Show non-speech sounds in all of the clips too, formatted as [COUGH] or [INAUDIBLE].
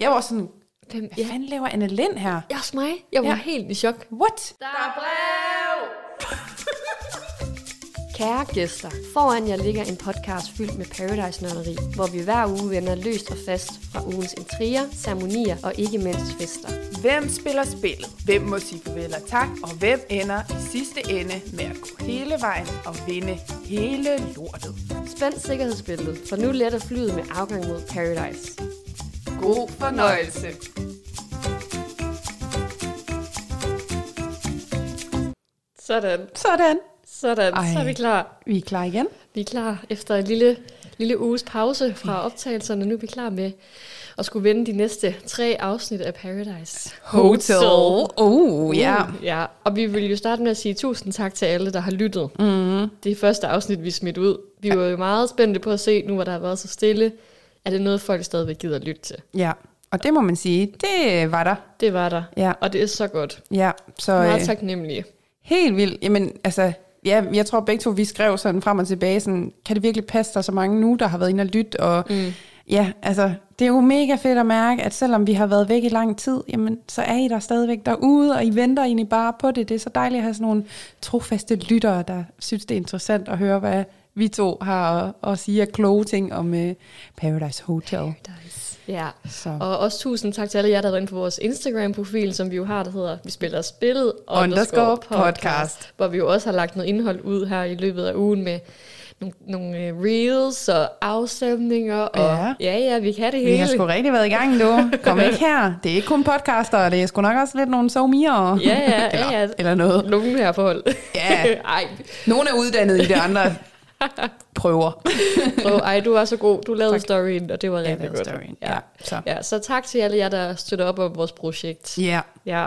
Jeg var sådan, Hvem, hvad ja. fanden laver Anne Lind her? Jeg også mig. Jeg var Ja. ja. helt i chok. What? Der er brev! [LAUGHS] Kære gæster, foran jer ligger en podcast fyldt med paradise-nørderi, hvor vi hver uge vender løst og fast fra ugens intriger, ceremonier og ikke mindst fester. Hvem spiller spillet? Hvem må sige farvel og tak? Og hvem ender i sidste ende med at gå hele vejen og vinde hele lortet? Spænd sikkerhedsbæltet, for nu letter flyet med afgang mod paradise. God fornøjelse. Sådan, Sådan. sådan, Ej. så er vi klar. Vi er klar igen. Vi er klar efter en lille, lille uges pause fra optagelserne. Nu er vi klar med at skulle vende de næste tre afsnit af Paradise Hotel. Oh, ja. Uh, ja. Og vi vil jo starte med at sige tusind tak til alle, der har lyttet. Mm. Det er første afsnit, vi smidt ud. Vi var jo meget spændte på at se, nu hvor der har været så stille, er det noget, folk stadigvæk gider at lytte til. Ja. Og det må man sige, det var der. Det var der. Ja. Og det er så godt. Ja, så Meget øh, taknemmelige. helt vildt. Jamen, altså, ja, jeg tror begge to, vi skrev sådan frem og tilbage, sådan, kan det virkelig passe, der er så mange nu, der har været inde og lytte, og mm. ja, altså, det er jo mega fedt at mærke, at selvom vi har været væk i lang tid, jamen, så er I der stadigvæk derude, og I venter egentlig bare på det. Det er så dejligt at have sådan nogle trofaste lyttere, der synes, det er interessant at høre, hvad vi to har at, at sige af kloge ting om uh, Paradise Hotel. Ja. Så. Og også tusind tak til alle jer, der været inde på vores Instagram-profil, som vi jo har, der hedder Vi spiller spillet Underscore podcast. Hvor vi jo også har lagt noget indhold ud her i løbet af ugen med nogle, nogle øh, reels og afstemninger. Og, Ja. ja, ja, vi kan det Vi hele. har sgu rigtig været i gang, du. Kom ikke her. Det er ikke kun podcaster, det er sgu nok også lidt nogle somier. Ja, ja, eller, ja, ja. eller noget. Nogen her forhold. Ja. [LAUGHS] ej, Nogle er uddannet i det andre prøver. prøv, ej, du var så god. Du lavede storyen, og det var rigtig lavede godt. storyen, Ja. ja, så. ja, så tak til alle jer, der støtter op om vores projekt. Ja. Ja.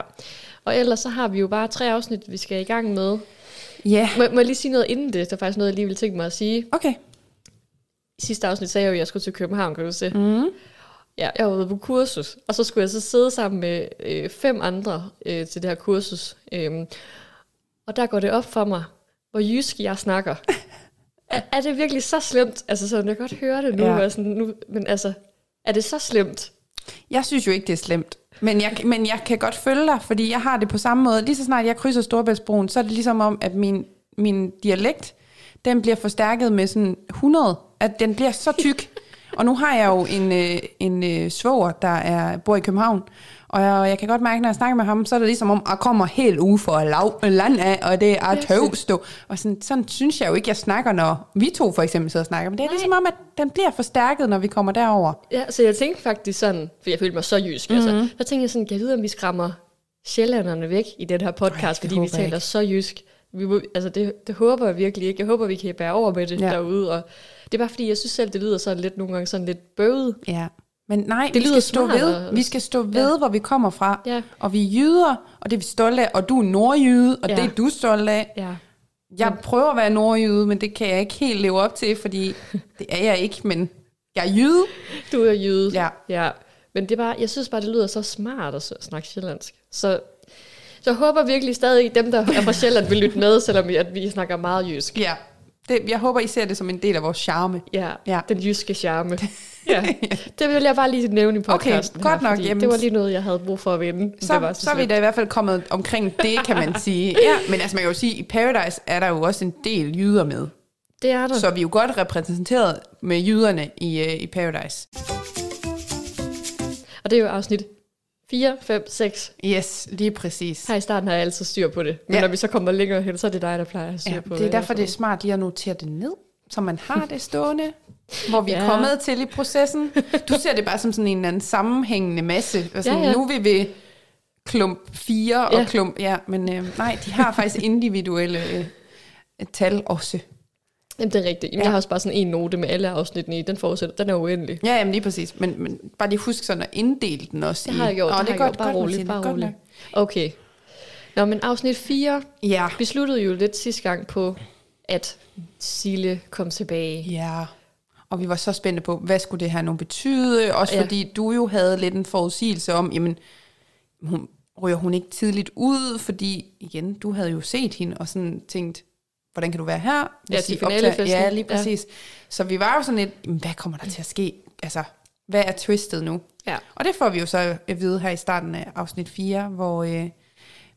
Og ellers så har vi jo bare tre afsnit, vi skal i gang med. Ja. Må, må jeg lige sige noget inden det? Der er faktisk noget, jeg lige vil tænke mig at sige. Okay. I sidste afsnit sagde jeg jo, at jeg skulle til København, kan du se. Mm. Ja, jeg var ude på kursus, og så skulle jeg så sidde sammen med øh, fem andre øh, til det her kursus. Øhm, og der går det op for mig, hvor jysk jeg snakker. [LAUGHS] er, er det virkelig så slemt? Altså sådan, jeg kan godt høre det nu, Ja. sådan, nu men altså, er det så slemt? Jeg synes jo ikke, det er slemt. Men jeg, men jeg kan godt følge dig, fordi jeg har det på samme måde. Lige så snart jeg krydser Storebæltsbroen, så er det ligesom om, at min, min dialekt, den bliver forstærket med sådan 100. At den bliver så tyk. Og nu har jeg jo en, øh, en øh, svoger, der er, bor i København. Og jeg, jeg kan godt mærke, når jeg snakker med ham, så er det ligesom om, at jeg kommer helt ude for lav, land af, og det er tøvst. Og sådan, sådan synes jeg jo ikke, jeg snakker, når vi to for eksempel sidder og snakker. Men det er Nej. ligesom om, at den bliver forstærket, når vi kommer derover. Ja, så jeg tænkte faktisk sådan, for jeg følte mig så jysk, mm-hmm. altså, så tænkte jeg sådan, kan jeg vide, om vi skræmmer sjællanderne væk i den her podcast, Ej, fordi vi taler ikke. så jysk. Vi, må- altså det, det håber jeg virkelig ikke. Jeg håber, vi kan bære over med det Ja. derude. Og det er bare fordi, jeg synes selv, det lyder sådan lidt nogle gange sådan lidt bøvet. Ja. Men nej, Det vi lyder skal stå ved. Vi skal stå ved, ja. hvor vi kommer fra. Ja. Og vi er jyder, og det er vi stolte af. Og du er nordjyde, og ja. Det er du stolt af. Ja. Jeg prøver at være nordjyde, men det kan jeg ikke helt leve op til, fordi [LAUGHS] det er jeg ikke, men jeg er jyde. Du er jyde. Ja. ja. Men det er bare, jeg synes bare, det lyder så smart at snakke sjællandsk. Så, så jeg håber virkelig stadig, dem, der er fra Sjælland, vil lytte med, selvom vi, at vi snakker meget jysk. Ja. Det, jeg håber, I ser det som en del af vores charme. Ja, Ja. den jyske charme. [LAUGHS] Ja. Det vil jeg bare lige nævne i podcasten godt her, nok. Jamen, det var lige noget, jeg havde brug for at vinde. Så, det var så er vi da i hvert fald kommet omkring det, kan man sige. [LAUGHS] Ja, men altså man kan jo sige, i Paradise er der jo også en del jyder med. Det er der. Så vi er jo godt repræsenteret med jyderne i, uh, i Paradise. Og det er jo afsnit 4, 5, 6. Yes, lige præcis. Her i starten har jeg altid styr på det. Men Ja. når vi så kommer længere hen, så er det dig, der plejer at have styr Ja, på det er derfor, det er smart lige at notere det ned, så man har [LAUGHS] det stående, hvor vi er Ja. kommet til i processen. Du ser det bare som sådan en eller anden sammenhængende masse. Og sådan, Ja, ja. Nu er vi klump 4 og Ja. klump... Ja, men øh, nej, de har faktisk individuelle øh, tal også. Jamen, det er rigtigt. Jamen, Ja. Jeg har også bare sådan en note med alle afsnittene i. Den forudsætter, den er uendelig. Ja, jamen lige præcis. Men, men bare lige husk sådan at inddele den også. Det har jeg gjort, Nå, det, det har er jeg godt, gjort. Bare roligt, bare roligt. Okay. Nå, men afsnit 4, Ja. vi sluttede jo lidt sidste gang på, at Sille kom tilbage. Ja, og vi var så spændte på, hvad skulle det her nu betyde? Også Ja. fordi du jo havde lidt en forudsigelse om, jamen, hun, ryger hun ikke tidligt ud? Fordi, igen, du havde jo set hende og sådan tænkt, hvordan kan du være her? Ja, Hvis til I optager- finalefesten. Ja, lige Ja. præcis. Ja. Så vi var jo sådan lidt, "Jamen, hvad kommer der til at ske? Altså, hvad er twistet nu? Ja. Og det får vi jo så at vide her i starten af afsnit 4, hvor øh,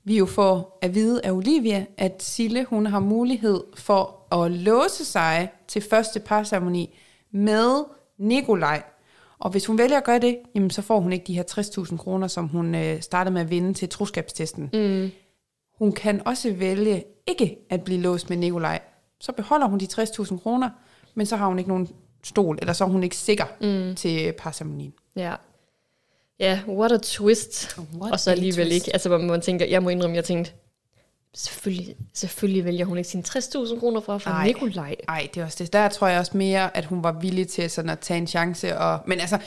vi jo får at vide af Olivia, at Sille hun har mulighed for at låse sig til første parceremoni med Nikolaj. Og hvis hun vælger at gøre det, jamen, så får hun ikke de her 60.000 kroner, som hun øh, startede med at vinde til troskabstesten. Mm. Hun kan også vælge ikke at blive låst med Nikolaj. Så beholder hun de 60.000 kroner, men så har hun ikke nogen stol, eller så er hun ikke sikker mm. til parceremonien. Ja. Ja, what a twist. What og så alligevel twist. ikke. Altså, hvor man tænker, jeg må indrømme, jeg tænkte, selvfølgelig, selvfølgelig vælger hun ikke sine 60.000 kroner fra, fra Ej. Nikolaj. Ej, det er også det. Der tror jeg også mere, at hun var villig til sådan at tage en chance. Og, men altså,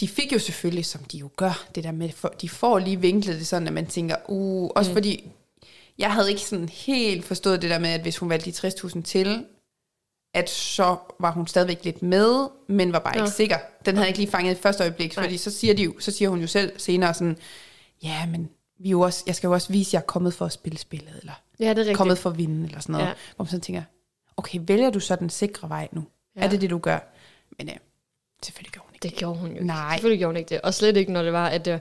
de fik jo selvfølgelig, som de jo gør, det der med, for, de får lige vinklet det sådan, at man tænker, uh, også mm. fordi, jeg havde ikke sådan helt forstået det der med, at hvis hun valgte de 60.000 til, at så var hun stadigvæk lidt med, men var bare Nå. ikke sikker. Den havde jeg ikke lige fanget i første øjeblik, Nej. fordi så siger, de jo, så siger hun jo selv senere sådan, ja, men vi er jo også, jeg skal jo også vise, at jeg er kommet for at spille spillet, eller Ja, det er rigtigt. kommet for at vinde, eller sådan noget. Ja. Hvor man sådan tænker, okay, vælger du så den sikre vej nu? Ja. Er det det, du gør? Men ja, selvfølgelig gør. Det gjorde hun jo ikke. Nej. Selvfølgelig gjorde hun ikke det. Og slet ikke, når det var, at det,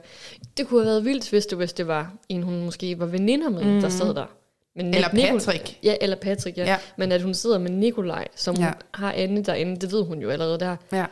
det kunne have været vildt, hvis det, hvis det var en, hun måske var veninder med, mm. der sad der. Men Eller Nicol- Patrick. Ja, eller Patrick, ja. ja. Men at hun sidder med Nikolaj, som ja. Har Anne derinde, det ved hun jo allerede der. Ja,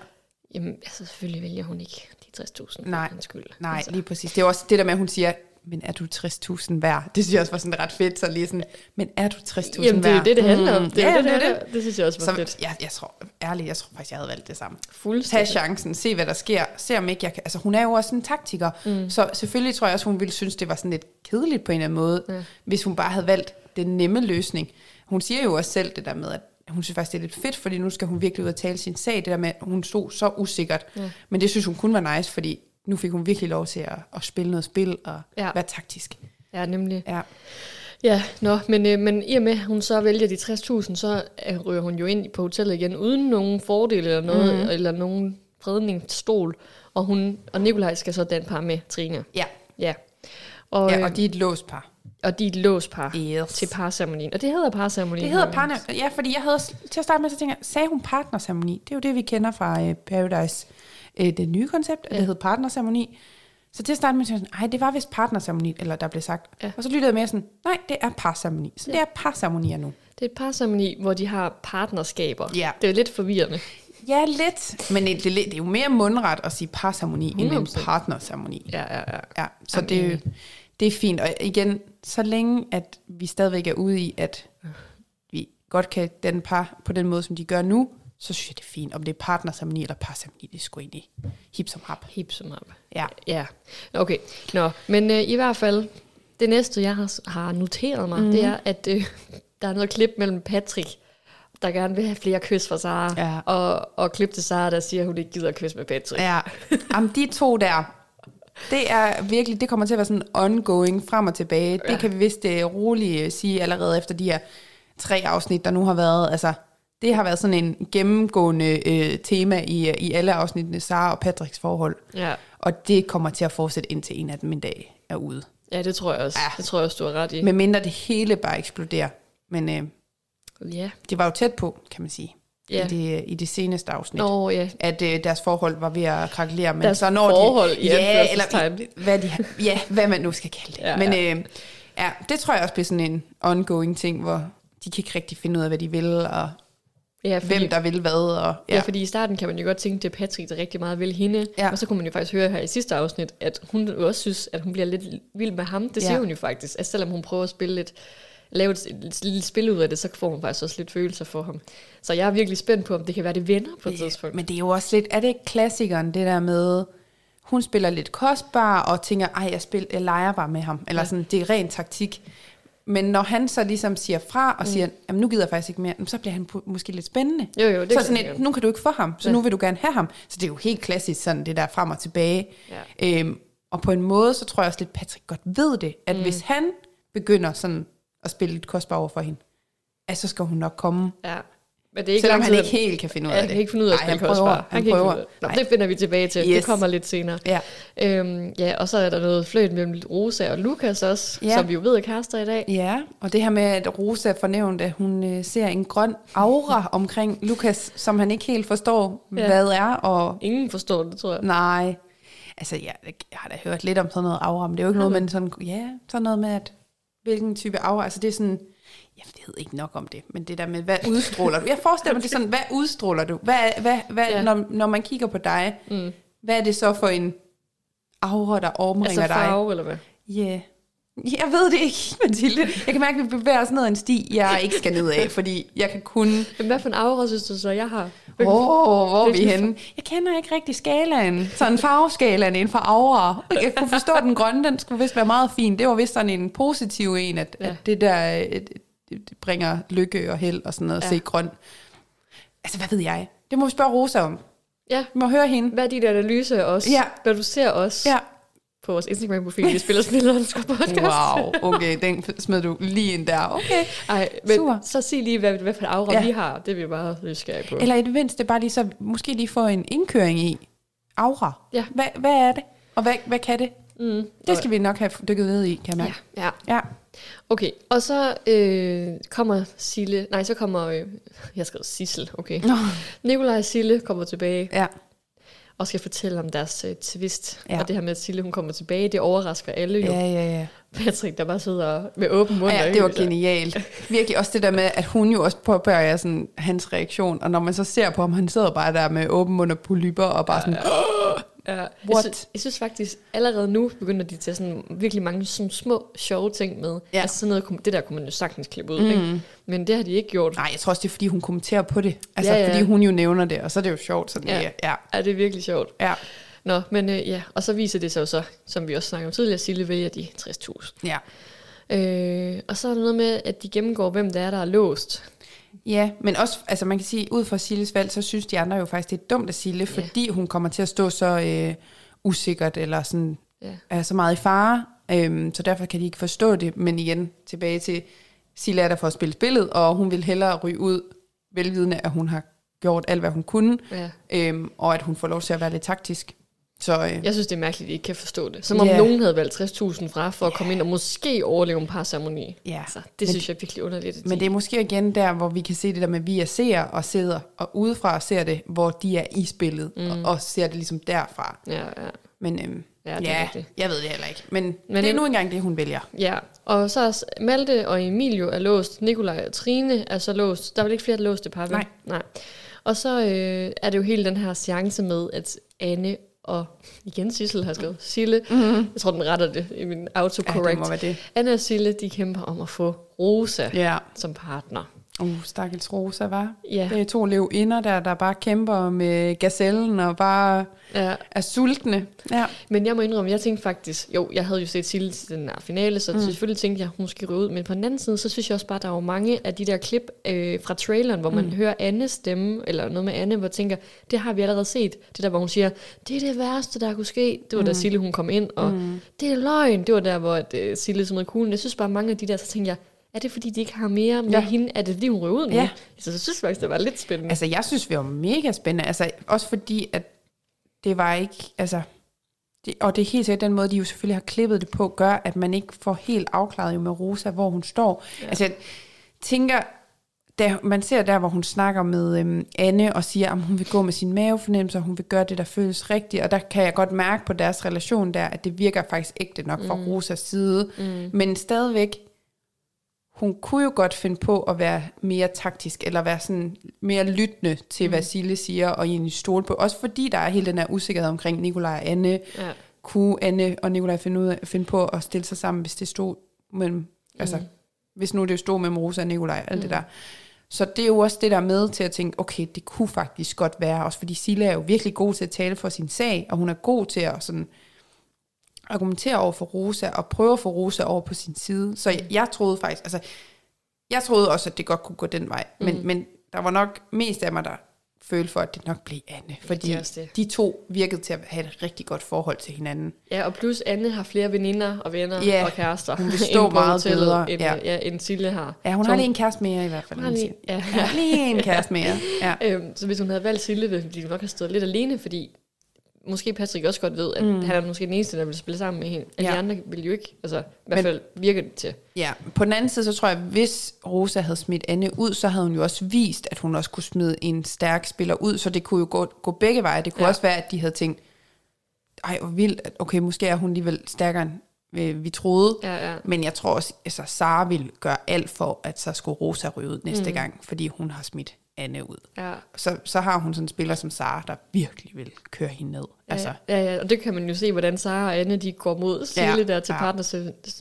Jamen, altså selvfølgelig vælger hun ikke de 60.000 for Nej. hans skyld. nej, altså. lige præcis. Det er også det der med, at hun siger, men er du 60.000 værd? Det synes jeg også var sådan ret fedt, så lige sådan, men er du 60.000 værd? Jamen, det er jo det, det handler om. Mm. Det er ja, det, det, det, handler. det synes jeg også var Så fedt. jeg, jeg tror, ærligt, jeg tror faktisk, jeg havde valgt det samme. Tag Fuldstændig. chancen, se hvad der sker, se om ikke jeg kan, altså hun er jo også en taktiker, mm. så selvfølgelig tror jeg også, hun ville synes, det var sådan lidt kedeligt på en eller anden måde, ja. hvis hun bare havde valgt den nemme løsning. Hun siger jo også selv det der med, at hun synes faktisk, det er lidt fedt, fordi nu skal hun virkelig ud og tale sin sag, det der med, at hun stod så usikkert. Ja. Men det synes hun kun var nice, fordi nu fik hun virkelig lov til at, at spille noget spil og Ja. være taktisk. Ja, nemlig. Ja. Ja, nå, men, øh, men i og med, at hun så vælger de 60.000, så øh, ryger hun jo ind på hotellet igen, uden nogen fordel eller noget, mm. eller nogen fredningsstol. Og, hun, og Nikolaj skal så danne par med Trine. Ja. Ja. Og, ja, øh, og de er et låst par. og de er et låspar Yes. til parceremonien. Og det hedder parceremonien. Det hedder partner. Ja, fordi jeg havde til at starte med, så tænker jeg, sagde hun partnerceremoni? Det er jo det, vi kender fra uh, Paradise. Uh, det nye koncept, at Ja. det hedder partnerceremoni. Så til at starte med, så jeg sådan, ej, det var vist partnerceremoni, eller der blev sagt. Ja. Og så lyttede jeg mere sådan, nej, det er parceremoni. Så det er parceremonier nu. Det er et parceremoni, hvor de har partnerskaber. Ja. Det er lidt forvirrende. Ja, lidt. Men det, det, det er jo mere mundret at sige parceremoni, end en 100%. partnerceremoni. Ja, ja, ja. Ja, så Jamen, det, det er fint. Og igen, så længe at vi stadigvæk er ude i, at vi godt kan den par på den måde, som de gør nu, så synes jeg, det er fint. Om det er partnerceremoni eller parceremoni, det er sgu egentlig hip som hap. Hip som op. Ja. Ja, okay. Nå, men øh, i hvert fald, det næste, jeg har, har noteret mig, mm. det er, at øh, [LAUGHS] der er noget klip mellem Patrick, der gerne vil have flere kys fra Sara, Ja. og, og klip til Sara, der siger, at hun ikke gider at kysse med Patrick. Ja, Jamen, de to der, det er virkelig, det kommer til at være sådan ongoing frem og tilbage. Ja. Ja. Det kan vi vist øh, roligt øh, sige allerede efter de her tre afsnit, der nu har været. Altså, det har været sådan en gennemgående øh, tema i, øh, i alle afsnittene, Sara og Patricks forhold. Ja. Og det kommer til at fortsætte indtil en af dem en dag er ude. ja, det tror jeg også. Ja. Det tror jeg også, du har ret i. Med mindre det hele bare eksploderer. Men øh, ja. det var jo tæt på, kan man sige, Ja. i, det, i det seneste afsnit. Nå, ja. At øh, deres forhold var ved at krakelere. Men Deres så når forhold, de, i ja, eller hvad, de, ja, hvad man nu skal kalde det. Ja, men ja. øh, ja, det tror jeg også bliver sådan en ongoing ting, hvor de kan ikke rigtig finde ud af, hvad de vil, og Ja, fordi, hvem der vil hvad. Og, ja. ja, fordi i starten kan man jo godt tænke, er Patrick, der rigtig meget vil hende. Ja. Og så kunne man jo faktisk høre her i sidste afsnit, at hun også synes, at hun bliver lidt vild med ham. Det Ja. siger hun jo faktisk. At selvom hun prøver at spille lidt, lave et, et lille spil ud af det, så får hun faktisk også lidt følelser for ham. Så jeg er virkelig spændt på, om det kan være det venner på et tidspunkt. Men det er jo også lidt, er det ikke klassikeren, det der med, hun spiller lidt kostbar, og tænker, ej, jeg, spil, jeg leger bare med ham. Eller Ja. sådan, det er ren taktik. Men når han så ligesom siger fra, og siger, jamen nu gider jeg faktisk ikke mere, så bliver han måske lidt spændende. Jo, jo, det så sådan et, nu kan du ikke få ham, så Ja. nu vil du gerne have ham. Så det er jo helt klassisk sådan, det der frem og tilbage. Ja. Øhm, og på en måde, så tror jeg også lidt, Patrick godt ved det, at mm. hvis han begynder sådan at spille lidt kostbar over for hende, at så skal hun nok komme. Ja. Men det er ikke Selvom han ikke helt kan finde ud af han det. kan ikke finde ud af at spille han prøver. korsbar. Han kan ikke prøver. finde ud af- Nå, det finder vi tilbage til. Yes. Det kommer lidt senere. Ja. Øhm, ja, og så er der noget fløjt mellem Rosa og Lukas også, Ja. som vi jo ved er kærester i dag. Ja, og det her med, at Rosa fornævnte, at hun øh, ser en grøn aura [LAUGHS] omkring Lukas, som han ikke helt forstår, ja. Hvad er, og Ingen forstår det, tror jeg. nej. Altså, ja, jeg har da hørt lidt om sådan noget aura, men det er jo ikke noget, men sådan, ja, sådan noget med, at hvilken type aura, altså det er sådan, jeg ved ikke nok om det, men det der med, hvad udstråler du? Jeg forestiller mig, det sådan, hvad udstråler du? Hvad, hvad, hvad, ja. Når, når man kigger på dig, Mm. hvad er det så for en aura, der omringer Altså dig? farve, eller hvad? Ja. Yeah. Jeg ved det ikke, [LAUGHS] Mathilde. Jeg kan mærke, at vi bevæger os ned ad en sti, jeg ikke skal ned af, fordi jeg kan kun... Men hvad for en aura synes du så, jeg har? Åh, oh, hvor er vi henne? Jeg kender ikke rigtig skalaen. Sådan farveskalaen inden for aura. Jeg kunne forstå, at den grønne, den skulle vist være meget fin. Det var vist sådan en positiv en, at, ja. At det der det det bringer lykke og held og sådan noget, ja. Ja. se grøn. Altså, hvad ved jeg? Det må vi spørge Rosa om. Ja, Vi må høre hende. hvad er din analyse os? Ja. Hvad du ser os Ja. på vores Instagram-profil, vi spiller spil podcast. Wow, [LAUGHS] okay, den smed du lige ind der. Okay. Ej, men Super. så sig lige, hvad, hvad for en aura Ja. vi har. Det er vi bare nysgerrige på. Eller i det mindste bare lige så, måske lige få en indkøring i aura. Ja. Hvad, hvad er det? Og hvad, hvad kan det? Mm. Det skal vi nok have dykket ned i, kan mærke. Ja, ja. Ja. Okay, og så øh, kommer Sille, nej, så kommer, øh, jeg skrev Sissel, okay. Nå. Nikolaj og Sille kommer tilbage Ja. og skal fortælle om deres øh, twist. Ja. Ja. Og det her med, at Sille hun kommer tilbage, det overrasker alle jo. Ja, Ja. ja, ja. Patrick, der bare sidder med åben mund. ja og det var genialt. [LAUGHS] Virkelig også det der med, at hun jo også påbørger sådan, hans reaktion, og når man så ser på ham, han sidder bare der med åben mund og polypper, og bare sådan, Ja, jeg, What? synes, jeg synes faktisk, allerede nu begynder de til sådan virkelig mange sådan små, sjove ting med. Ja. Altså sådan noget, det der kunne man jo sagtens klippe ud, mm. ikke? Men det har de ikke gjort. nej, jeg tror også, det er, fordi hun kommenterer på det. Altså, Ja, ja. fordi hun jo nævner det, og så er det jo sjovt. Sådan, ja. Ja. ja, Ja, det er virkelig sjovt. ja, Nå, men øh, ja, og så viser det sig jo så, som vi også snakkede om tidligere, Sille vælger de 60.000. ja. Øh, og så er der noget med, at de gennemgår, hvem det er, der er låst. Ja, men også, altså man kan sige, ud fra Silles valg, så synes de andre jo faktisk, det er dumt af Sille, Ja. fordi hun kommer til at stå så øh, usikkert, eller sådan, Ja. er så meget i fare, øhm, så derfor kan de ikke forstå det, men igen, tilbage til, Sille er der for at spille spillet, og hun vil hellere ryge ud, velvidende, at hun har gjort alt, hvad hun kunne, Ja. øhm, og at hun får lov til at være lidt taktisk. Så øh, Jeg synes, det er mærkeligt, at de ikke kan forstå det. Som om Ja. nogen havde valgt 60.000 fra for at komme ind og måske overleve en par ceremoni. ja, Altså, det Men- synes jeg er virkelig underligt. men de- det er måske igen der, hvor vi kan se det der med, at vi er seere og sidder, og udefra ser det, hvor de er i spillet, mm. og, og ser det ligesom derfra. Ja, ja. Men øhm, Ja, det ja rigtigt. jeg ved det heller ikke. Men, Men det er nu engang det, hun vælger. Ja, og så er Malte og Emilio er låst. Nikolaj og Trine er så låst. Der er vel ikke flere låste par, vel? Nej. Nej. Og så øh, er det jo hele den her seance med, at Anne og igen Sissel har skrevet Sille. Mm-hmm. Jeg tror, den retter det i min Ja, autocorrect. det må være det. Anne og Sille, de kæmper om at få Rosa Ja. som partner. Uh, stakkels Rosa, var. Ja. Det er to levinder der, der bare kæmper med gazellen og bare ja. er sultne. Ja. Men jeg må indrømme, jeg tænkte faktisk, jo, jeg havde jo set Sille til den her finale, så mm. selvfølgelig tænkte jeg, hun skal ryge ud. Men på den anden side, så synes jeg også bare, der var mange af de der klip øh, fra traileren, hvor man mm. hører Annes stemme, eller noget med Anne, hvor jeg tænker, det har vi allerede set. Det der, hvor hun siger, det er det værste, der kunne ske. Det var mm. da Sille, hun kom ind, og mm. det er løgn. Det var der, hvor at, øh, Sille som noget cool. Jeg synes bare, mange af de der, så tænker jeg, er det fordi, de ikke har mere med Ja. hende? Er det fordi, hun nu? Ja. Så jeg synes faktisk, det var lidt spændende. Altså, jeg synes, vi var mega spændende. Altså, også fordi, at det var ikke... Altså, det, og det er helt sikkert den måde, de jo selvfølgelig har klippet det på, gør, at man ikke får helt afklaret jo med Rosa, hvor hun står. Ja. Altså, jeg tænker, da man ser der, hvor hun snakker med øhm, Anne og siger, at hun vil gå med sin mavefornemmelse, og hun vil gøre det, der føles rigtigt. Og der kan jeg godt mærke på deres relation der, at det virker faktisk ægte nok fra mm. Rosas side. Mm. Men stadigvæk, hun kunne jo godt finde på at være mere taktisk, eller være sådan mere lyttende til, mm. hvad Sille siger, og egentlig stole på. Også fordi der er hele den her usikkerhed omkring Nikolaj og Anne. Ja. Kunne Anne og Nikolaj finde, ud af, finde på at stille sig sammen, hvis det stod mellem, mm. altså, hvis nu det stod mellem Rosa og Nikolaj, alt mm. det der. Så det er jo også det der med til at tænke, okay, det kunne faktisk godt være, også fordi Sille er jo virkelig god til at tale for sin sag, og hun er god til at sådan argumentere over for Rosa, og prøve at få Rosa over på sin side. Så jeg, jeg troede faktisk, altså, jeg troede også, at det godt kunne gå den vej, men, mm. men der var nok mest af mig, der føle for, at det nok blev Anne. Fordi også det. de to virkede til at have et rigtig godt forhold til hinanden. Ja, og plus Anne har flere veninder og venner Ja, og kærester. hun på [LAUGHS] meget bedre, End, ja. ja. ja, end Sille har. Ja, hun Så har lige en kæreste mere i hvert fald. Hun har lige- ja. ja. ja. lige en kæreste mere. [LAUGHS] Ja. Øhm, så hvis hun havde valgt Sille, ville de nok have stået lidt alene, fordi måske Patrick også godt ved, at mm. han er måske den eneste, der vil spille sammen med hende. Alle Ja. de andre vil jo ikke, altså i hvert fald virker det til. ja. På den anden side, så tror jeg, at hvis Rosa havde smidt Anne ud, så havde hun jo også vist, at hun også kunne smide en stærk spiller ud, så det kunne jo gå, gå begge veje. Det kunne ja. Også være, at de havde tænkt, ej, hvor vildt, at okay, måske er hun alligevel stærkere, end øh, vi troede. Ja, ja. Men jeg tror også, at altså, Sara vil gøre alt for, at så skulle Rosa ryge ud næste mm. gang, fordi hun har smidt Anne ud. ja. Så, så har hun sådan en spiller som Sara, der virkelig vil køre hende ned. Altså, Ja, ja, og det kan man jo se, hvordan Sara og Anne de går mod Sille Ja, ja, der til ja.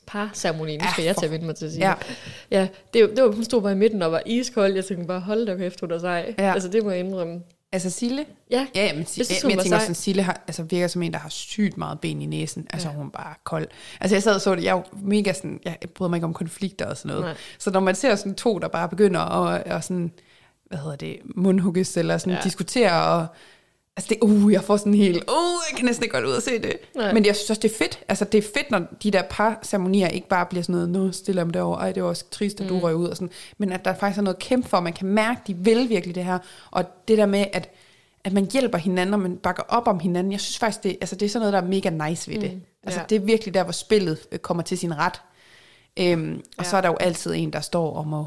parceremonien. Nu Ja, skal jeg til at vende mig til at sige Ja. det. Ja, det, var- det var, hun stod bare i midten og var iskold. Jeg tænkte bare, hold da kæft, hun er sej. Ja. Altså, det må jeg indrømme. altså Sille, Ja, Ja, ja, men, Jeg synes, men jeg tænker sej. sådan, Sille har, altså, virker som en, der har sygt meget ben i næsen. Altså, hun er bare kold. Altså, jeg sad og så det, jeg er mega sådan, jeg bryder mig ikke om konflikter og sådan noget. Nej. Så når man ser sådan to, der bare begynder at, at sådan, hvad hedder det, mundhugges, eller sådan ja. Diskutere, og altså det, uh, jeg får sådan helt, uh, jeg kan næsten ikke godt ud og se det. Nej. Men jeg synes også, det er fedt. Altså, det er fedt, når de der par ceremonier ikke bare bliver sådan noget, nu stiller dem derovre, ej, det var også trist, at du røg ud, og sådan. Men at der faktisk er noget kæmpe for, man kan mærke, de vil virkelig det her. Og det der med, at at man hjælper hinanden, og man bakker op om hinanden. Jeg synes faktisk, det, altså det er sådan noget, der er mega nice ved det. Mm, altså ja. det er virkelig der, hvor spillet øh, kommer til sin ret. Øhm, og Ja. så er der jo altid en, der står om at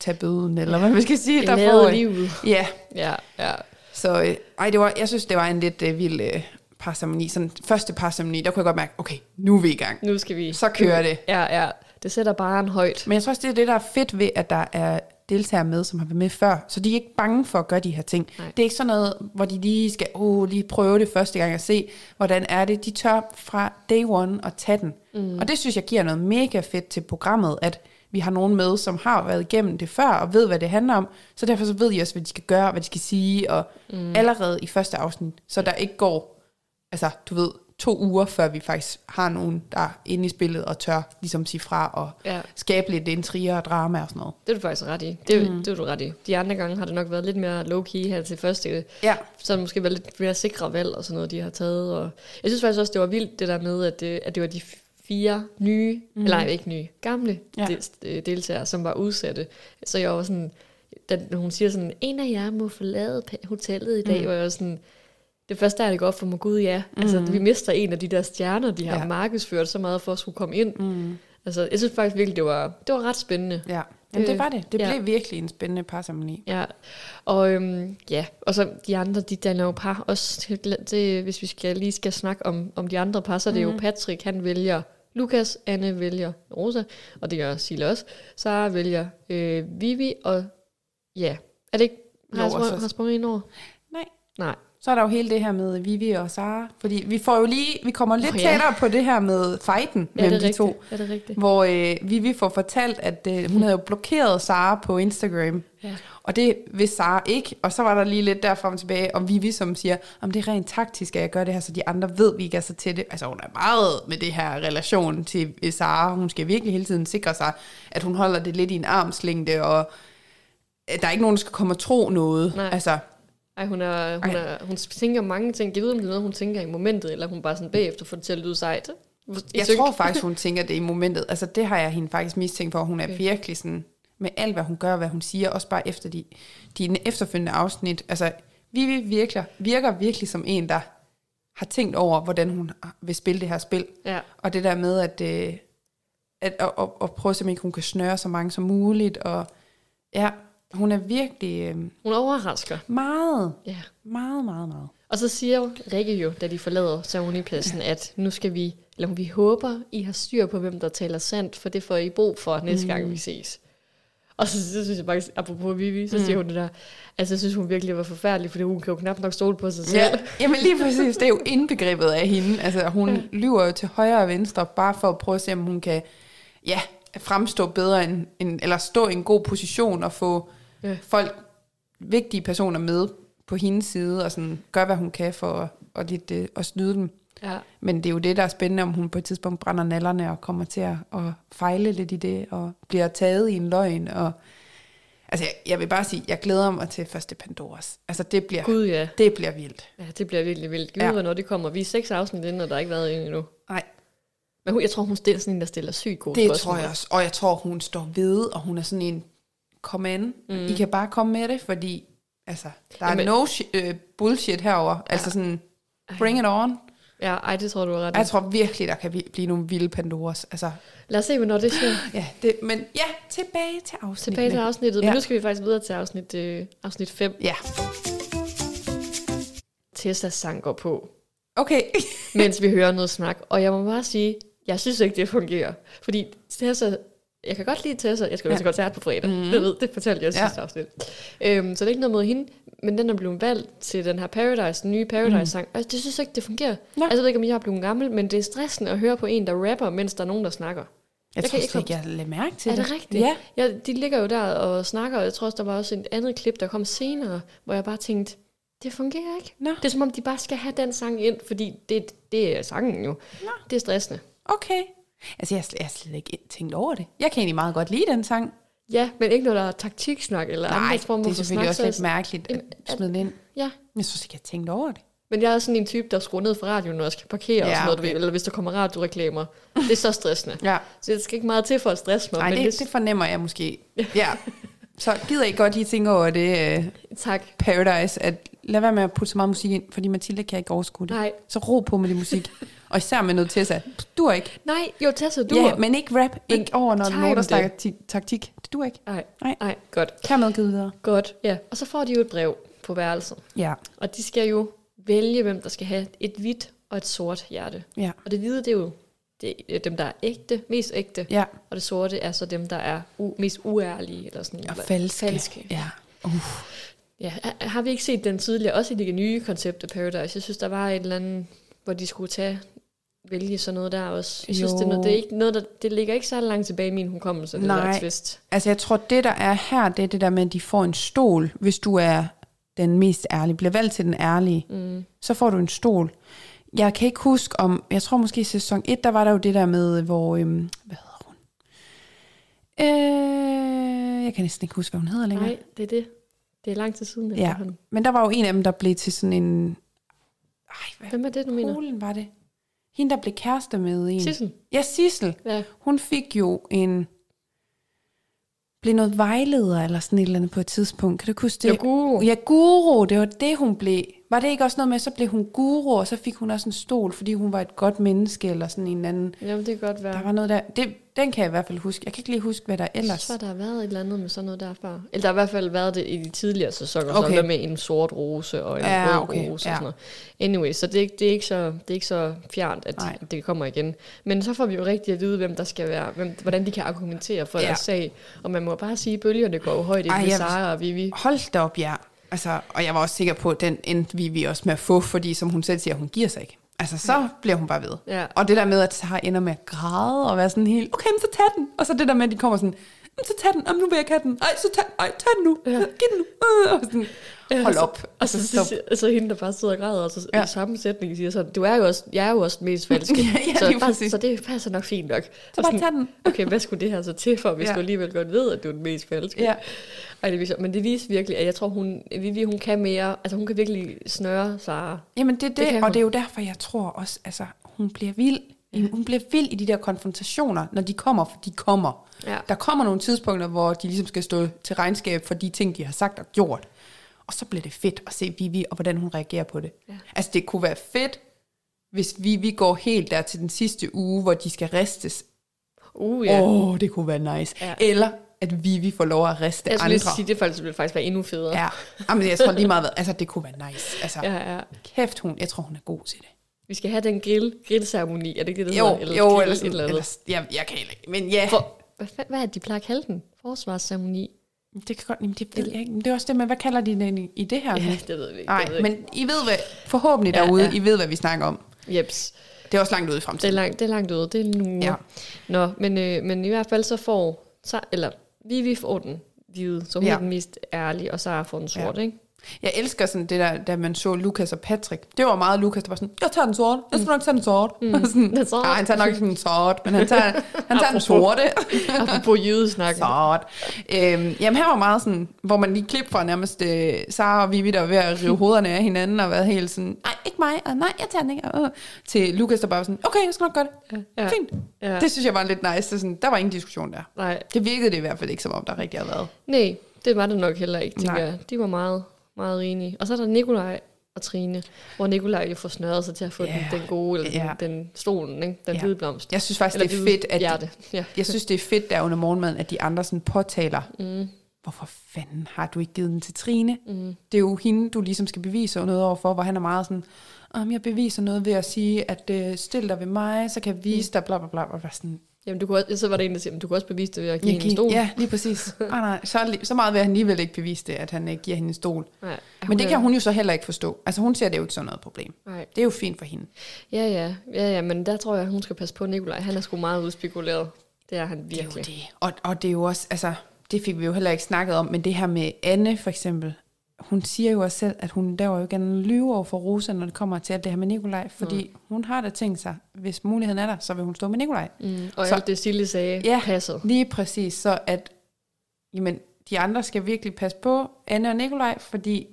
tage bøden, eller hvad man skal sige. Der får, livet. ja, Ja, ja. så øh, ej, det var, jeg synes, det var en lidt øh, vild øh, parceremoni. Sådan første parceremoni, der kunne jeg godt mærke, okay, nu er vi i gang. Nu skal vi... Så kører det. Ja, ja. Det sætter bare en højt. Men jeg tror også, det er det, der er fedt ved, at der er deltagere med, som har været med før. Så de er ikke bange for at gøre de her ting. Nej. Det er ikke sådan noget, hvor de lige skal oh, lige prøve det første gang og se, hvordan er det. De tør fra day one at tage den. Mm. Og det synes jeg giver noget mega fedt til programmet, at vi har nogen med, som har været igennem det før, og ved, hvad det handler om. Så derfor så ved de også, hvad de skal gøre, hvad de skal sige, og mm. allerede i første afsnit, så der ikke går, altså du ved, to uger, før vi faktisk har nogen, der er inde i spillet og tør ligesom sige fra og Ja. skabe lidt intriger og drama og sådan noget. Det er du faktisk ret i. Det, mm. det er du ret i. De andre gange har det nok været lidt mere low-key her til første. Ja, Så har det måske været lidt mere sikre valg og sådan noget, de har taget. Og jeg synes faktisk også, det var vildt det der med, at det, at det var de fire nye, mm. eller ikke nye, gamle Ja. del, deltagere, som var udsatte. Så jeg var sådan, da hun siger sådan, en af jer må forlade hotellet i dag, mm. og jeg var sådan, det første der, det op for mig, gud ja, mm. altså vi mister en af de der stjerner, de har Ja. markedsført så meget for at skulle komme ind. Mm. Altså, jeg synes faktisk virkelig, det var, det var ret spændende. ja. Jamen, det Det- var det. Det ja. blev virkelig en spændende parceremoni. Ja, og øhm, ja, og så de andre, de danner jo par også, til, det, hvis vi skal, lige skal snakke om, om de andre par, så er det Mhm. jo Patrick, han vælger Lukas, Anne vælger Rosa, og det gør Sille også. Sara vælger øh, Vivi, og ja, er det ikke, har jeg sprunget, har sprunget ind over? Nej. Nej, Så er der jo hele det her med Vivi og Sara, fordi vi får jo lige, vi kommer lidt Nå, ja. tættere på det her med fighten ja, mellem er de rigtigt. to. Ja, det er rigtigt. Hvor øh, Vivi får fortalt, at øh, hun havde jo blokeret Sara på Instagram. Ja. Og det vidste Sara ikke. Og så var der lige lidt derfra og tilbage, og Vivi som siger, om det er rent taktisk, at jeg gør det her, så de andre ved, at vi ikke er så tætte. Altså hun er meget med det her relation til øh, Sara. Hun skal virkelig hele tiden sikre sig, at hun holder det lidt i en armslængde, og øh, der er ikke nogen, der skal komme og tro noget. Nej. Altså, Ej, hun, er, hun, Ej. er, hun tænker mange ting. Jeg ved, om det er noget, hun tænker i momentet, eller hun bare sådan bagefter får det til at lyde sejt. Jeg synes- tror faktisk, hun tænker det i momentet. Altså, det har jeg hende faktisk mistænkt for. Hun er Okay. virkelig sådan, med alt, hvad hun gør, og hvad hun siger, også bare efter de, de efterfølgende afsnit. Altså, Vivi virker, virker virkelig som en, der har tænkt over, hvordan hun vil spille det her spil. Ja, Og det der med, at, øh, at, at, at, at prøve at om ikke hun kan snøre så mange som muligt. Og ja, hun er virkelig øh, hun overrasker. meget, Ja. meget, meget, meget. Og så siger jo Rikke jo, da de forlader ceremonipladsen, at nu skal vi, eller vi håber, I har styr på, hvem der taler sandt, for det får I brug for næste gang, vi ses. Og så, så synes jeg faktisk, apropos Vivi, så siger hun det der, altså jeg synes hun virkelig var forfærdelig, fordi hun kan jo knap nok stole på sig selv. Ja, jamen lige præcis, det er jo indbegrebet af hende. Altså hun ja. lyver jo til højre og venstre, bare for at prøve at se, om hun kan ja, fremstå bedre, end, end, eller stå i en god position og få Ja. folk, vigtige personer med på hendes side, og sådan gøre, hvad hun kan for at, at, lidt, øh, at snyde dem. Ja. Men det er jo det, der er spændende, om hun på et tidspunkt brænder nallerne og kommer til at, at fejle lidt i det, og bliver taget i en løgn. Og, Altså, jeg, jeg vil bare sige, jeg glæder mig til første Pandoras. Altså, det bliver, Gud ja. det bliver vildt. Ja, det bliver virkelig vildt. Gud, Ja. hvornår det kommer. Vi er seks afsnit inden, og der har ikke været en endnu. Nej, Men hun, jeg tror, hun stiller sådan en, der stiller sygt gode det spørgsmål. tror jeg også. Og jeg tror, hun står ved, og hun er sådan en, kom an, mm. I kan bare komme med det, fordi altså, der er Jamen- no shi- øh, bullshit herover. Ja. Altså sådan, bring it on. Ja, ej, det tror du er ret. Jeg tror virkelig, der kan blive nogle vilde Pandoras. Altså, Lad os se, hvornår det sker. ja, det, men ja, tilbage til afsnittet. Tilbage til afsnittet. Ja. Men nu skal vi faktisk videre til afsnit, øh, afsnit 5. Ja, Tessas sang går på, okay. [LAUGHS] mens vi hører noget snak. Og jeg må bare sige, jeg synes ikke, det fungerer. Fordi Tessa, jeg kan godt lide Tessa. Jeg skal jo Ja. til koncert på fredag. Mm. Det, ved, det fortalte jeg Ja. sidste afsnit. Øhm, så det er ikke noget mod hende. Men den er blevet valgt til den her Paradise, den nye Paradise-sang. Altså, det synes jeg ikke, det fungerer. Nå. Altså, jeg ved ikke, om jeg er blevet gammel, men det er stressende at høre på en, der rapper, mens der er nogen, der snakker. Jeg, Jeg tror ikke jeg lader mærke til Er det. det rigtigt? Ja. ja. De ligger jo der og snakker, og jeg tror også, der var også et andet klip, der kom senere, hvor jeg bare tænkte, det fungerer ikke. Nå. Det er som om, de bare skal have den sang ind, fordi det, det er sangen jo. Nå. Det er stressende. Okay. Altså, jeg, har slet- jeg har slet ikke tænkt over det. Jeg kan egentlig meget godt lide den sang. Ja, men ikke noget, der er taktiksnak eller Nej, andre former det er for selvfølgelig snak. også så- lidt mærkeligt at smide den ind. Ja, Jeg synes ikke, jeg har tænkt over det. men jeg er sådan en type, der skruer ned for radioen, når jeg skal parkere og Ja, sådan noget, okay. eller hvis der kommer radioreklamer. Det er så stressende. Ja. Så det skal ikke meget til for at stresse mig. Nej, men det, det fornemmer jeg måske. Ja. [LAUGHS] Så gider I godt lige tænke over det, uh, Tak. Paradise, at lad være med at putte så meget musik ind, fordi Mathilde kan ikke overskue det. Nej. Så ro på med det musik. [LAUGHS] Og især med noget Tessa. Du er ikke. Nej, jo, Tessa, du ja, er- men ikke rap. Men ikke over, når nogen, der snakker ti- taktik. Det du ikke. Nej, Nej. nej, godt. Hermed givet videre. Godt, ja. Og så får de jo et brev på værelset. Ja. Og de skal jo vælge, hvem der skal have et hvidt og et sort hjerte. Ja. Og det hvide, det er jo det er dem, der er ægte, mest ægte. Ja. Og det sorte er så dem, der er u- mest uærlige. Eller sådan, Og falske. falske. Ja. Uh. Ja, har- vi ikke set den tidligere? Også i det nye koncept af Paradise. Jeg synes, der var et eller andet, hvor de skulle tage vælge sådan noget der også. Jeg synes, Jo. det, er noget, det, er ikke noget, der, det ligger ikke så langt tilbage i min hukommelse, det Nej. der twist. Altså, jeg tror, det der er her, det er det der med, at de får en stol, hvis du er den mest ærlige. Bliver valgt til den ærlige, mm. så får du en stol. Jeg kan ikke huske om, jeg tror måske i sæson 1, der var der jo det der med, hvor, øhm, hvad hedder hun? Øh, jeg kan næsten ikke huske, hvad hun hedder længere. Nej, det er det. Det er lang tid siden Ja, efterhånden. men der var jo en af dem, der blev til sådan en... Ej, hvad Hvem er det, du mener? Polen var det? Hende, der blev kærester med en. Sissel? Ja, Sissel. Ja. Hun fik jo en... Blev noget vejleder eller sådan et eller andet på et tidspunkt. Kan du huske det? Var guru. Ja, guru. Det var det, hun blev. Var det ikke også noget med, så blev hun guru, og så fik hun også en stol, fordi hun var et godt menneske, eller sådan en anden... Jamen, det kan godt være. Der var noget der... Det, den kan jeg i hvert fald huske. Jeg kan ikke lige huske, hvad der Jeg ellers... synes, der har været et eller andet med sådan noget derfra. Eller der har i hvert fald været det i de tidligere sæsoner, okay. Okay. så der med en sort rose og en Ja, rød okay, rose og ja. sådan noget. Anyway, så det er, ikke, det, er ikke så, det er ikke så fjernt, at, Nej. det kommer igen. Men så får vi jo rigtig at vide, hvem der skal være, hvem, hvordan de kan argumentere for Ja. deres sag. Og man må bare sige, at bølgerne går jo højt ind med jeg- Sara og Vivi. Hold da op, ja. Altså, og jeg var også sikker på, at den endte vi, vi også med at få, fordi som hun selv siger, hun giver sig ikke. Altså, så ja. bliver hun bare ved. Ja. Og det der med, at Sara ender med at græde og være sådan helt, okay, men så tag den. Og så det der med, at de kommer sådan, "Men så tag den, Jamen, nu vil jeg have den. Ej, så tag, ej, tag den nu. Ja. Ja. Giv den nu. Øh, Og sådan, hold op. Og så, så, så, så hende, der bare sidder og græder, og så Ja. ja. i samme sætning siger sådan, du er jo også, jeg er jo også den mest falske. [LAUGHS] Ja, ja, så, bare, så det passer nok fint nok. Så Og bare tag den. [LAUGHS] Okay, hvad skulle det her så til for, hvis Ja. ja. du alligevel godt ved, at du er den mest falske? Ja. Ej, det viser, men det viser virkelig, at jeg tror, hun, Vivi, hun kan mere. Altså, hun kan virkelig snøre Sara. Jamen, det er det, Det og hun. det er jo derfor, jeg tror også, altså, hun bliver vild. Hun bliver vild i de der konfrontationer, når de kommer, for de kommer. Ja. Der kommer nogle tidspunkter, hvor de ligesom skal stå til regnskab for de ting, de har sagt og gjort. Og så bliver det fedt at se Vivi, og hvordan hun reagerer på det. Ja. Altså, det kunne være fedt, hvis Vivi går helt der til den sidste uge, hvor de skal ristes. Uh, Åh, ja. oh, det kunne være nice. Ja. Eller at Vivi får lov at riste Jeg andre. sige, det faktisk, ville faktisk være endnu federe. Ja, Jamen, jeg tror lige meget, altså det kunne være nice. Altså, ja. ja, kæft hun, jeg tror hun er god til det. Vi skal have den grill, grillceremoni. Er det ikke det, der Jo, hedder? Eller jo, grill, eller, sådan, eller eller, jeg, jeg kan ikke, men ja, For, hvad, hvad er det, de plejer at kalde den? Forsvarsceremoni? det kan godt, jamen, det, ved jeg ikke, men det er også det med, hvad kalder de den i, det her? Ja, det ved vi ikke. Nej, vi men I ved hvad, forhåbentlig derude, ja. I ved, hvad vi snakker om. Jeps. Det er også langt ude i Det er, fremtiden. langt, det er langt ude. Det er nu. Ja. Nå, men, øh, men i hvert fald så får... Så, eller Vivi får den hvide, så hun Ja. er den mest ærlige, og Sara får den sorte, ja. ikke? Jeg elsker sådan det der, da man så Lukas og Patrick. Det var meget Lukas, der var sådan, jeg tager den sorte, jeg skal nok tage den sorte. Mm. sådan, Den sorte. Nej, han tager nok ikke den sorte, men han tager, han tager den sorte. [LAUGHS] Apropos jydesnakken. Sort. Øhm, jamen her var meget sådan, hvor man lige klip fra nærmest øh, Sara og Vivi, der var ved at rive [LAUGHS] hovederne af hinanden, og været helt sådan, nej, ikke mig, og nej, jeg tager den ikke. Øh. Til Lukas, der bare var sådan, okay, jeg skal nok gøre det. Ja. Fint. Ja. Det synes jeg var lidt nice. Det sådan, der var ingen diskussion der. Nej, Det virkede det i hvert fald ikke, som om der rigtig havde været. nej, det var det nok heller ikke, tænker Nej. jeg. De var meget, meget enige. Og så er der Nikolaj og Trine, hvor Nikolaj jo får snørret sig til at få Ja. den, den gode, eller Ja. den, den stolen, ikke? den Ja. hvide blomst. Jeg synes faktisk, Eller det er fedt, at hjerte. Ja. jeg synes, det er fedt der under morgenmaden, at de andre sådan påtaler, Mm. hvorfor fanden har du ikke givet den til Trine? Mm. Det er jo hende, du ligesom skal bevise noget overfor, hvor han er meget sådan, om jeg beviser noget ved at sige, at øh, stil dig ved mig, så kan jeg vise dig, bla bla bla. Og sådan, Jamen, du kunne også, så var det en, der siger, "Men du kunne også bevise det ved at give jeg hende en stol. Ja, lige præcis. [LAUGHS] ah, nej, så, så meget vil han alligevel ikke bevise det, at han ikke giver hende en stol. Nej, Men det er- kan hun jo så heller ikke forstå. Altså hun ser det jo ikke sådan noget problem. Nej. Det er jo fint for hende. Ja, ja, ja, ja, men der tror jeg, hun skal passe på Nikolaj. Han er sgu meget udspekuleret. Det er han Det er virkelig. jo det. Og, og det er jo også, altså, det fik vi jo heller ikke snakket om, men det her med Anne for eksempel, hun siger jo også selv, at hun der jo en lyve over for Rosa, når det kommer til alt det her med Nikolaj, fordi mm. hun har da tænkt sig, hvis muligheden er der, så vil hun stå med Nikolaj. Mm. Og Så- alt det, Sille sagde, Ja. passede. Lige præcis, så at jamen, de andre skal virkelig passe på Anne og Nikolaj, fordi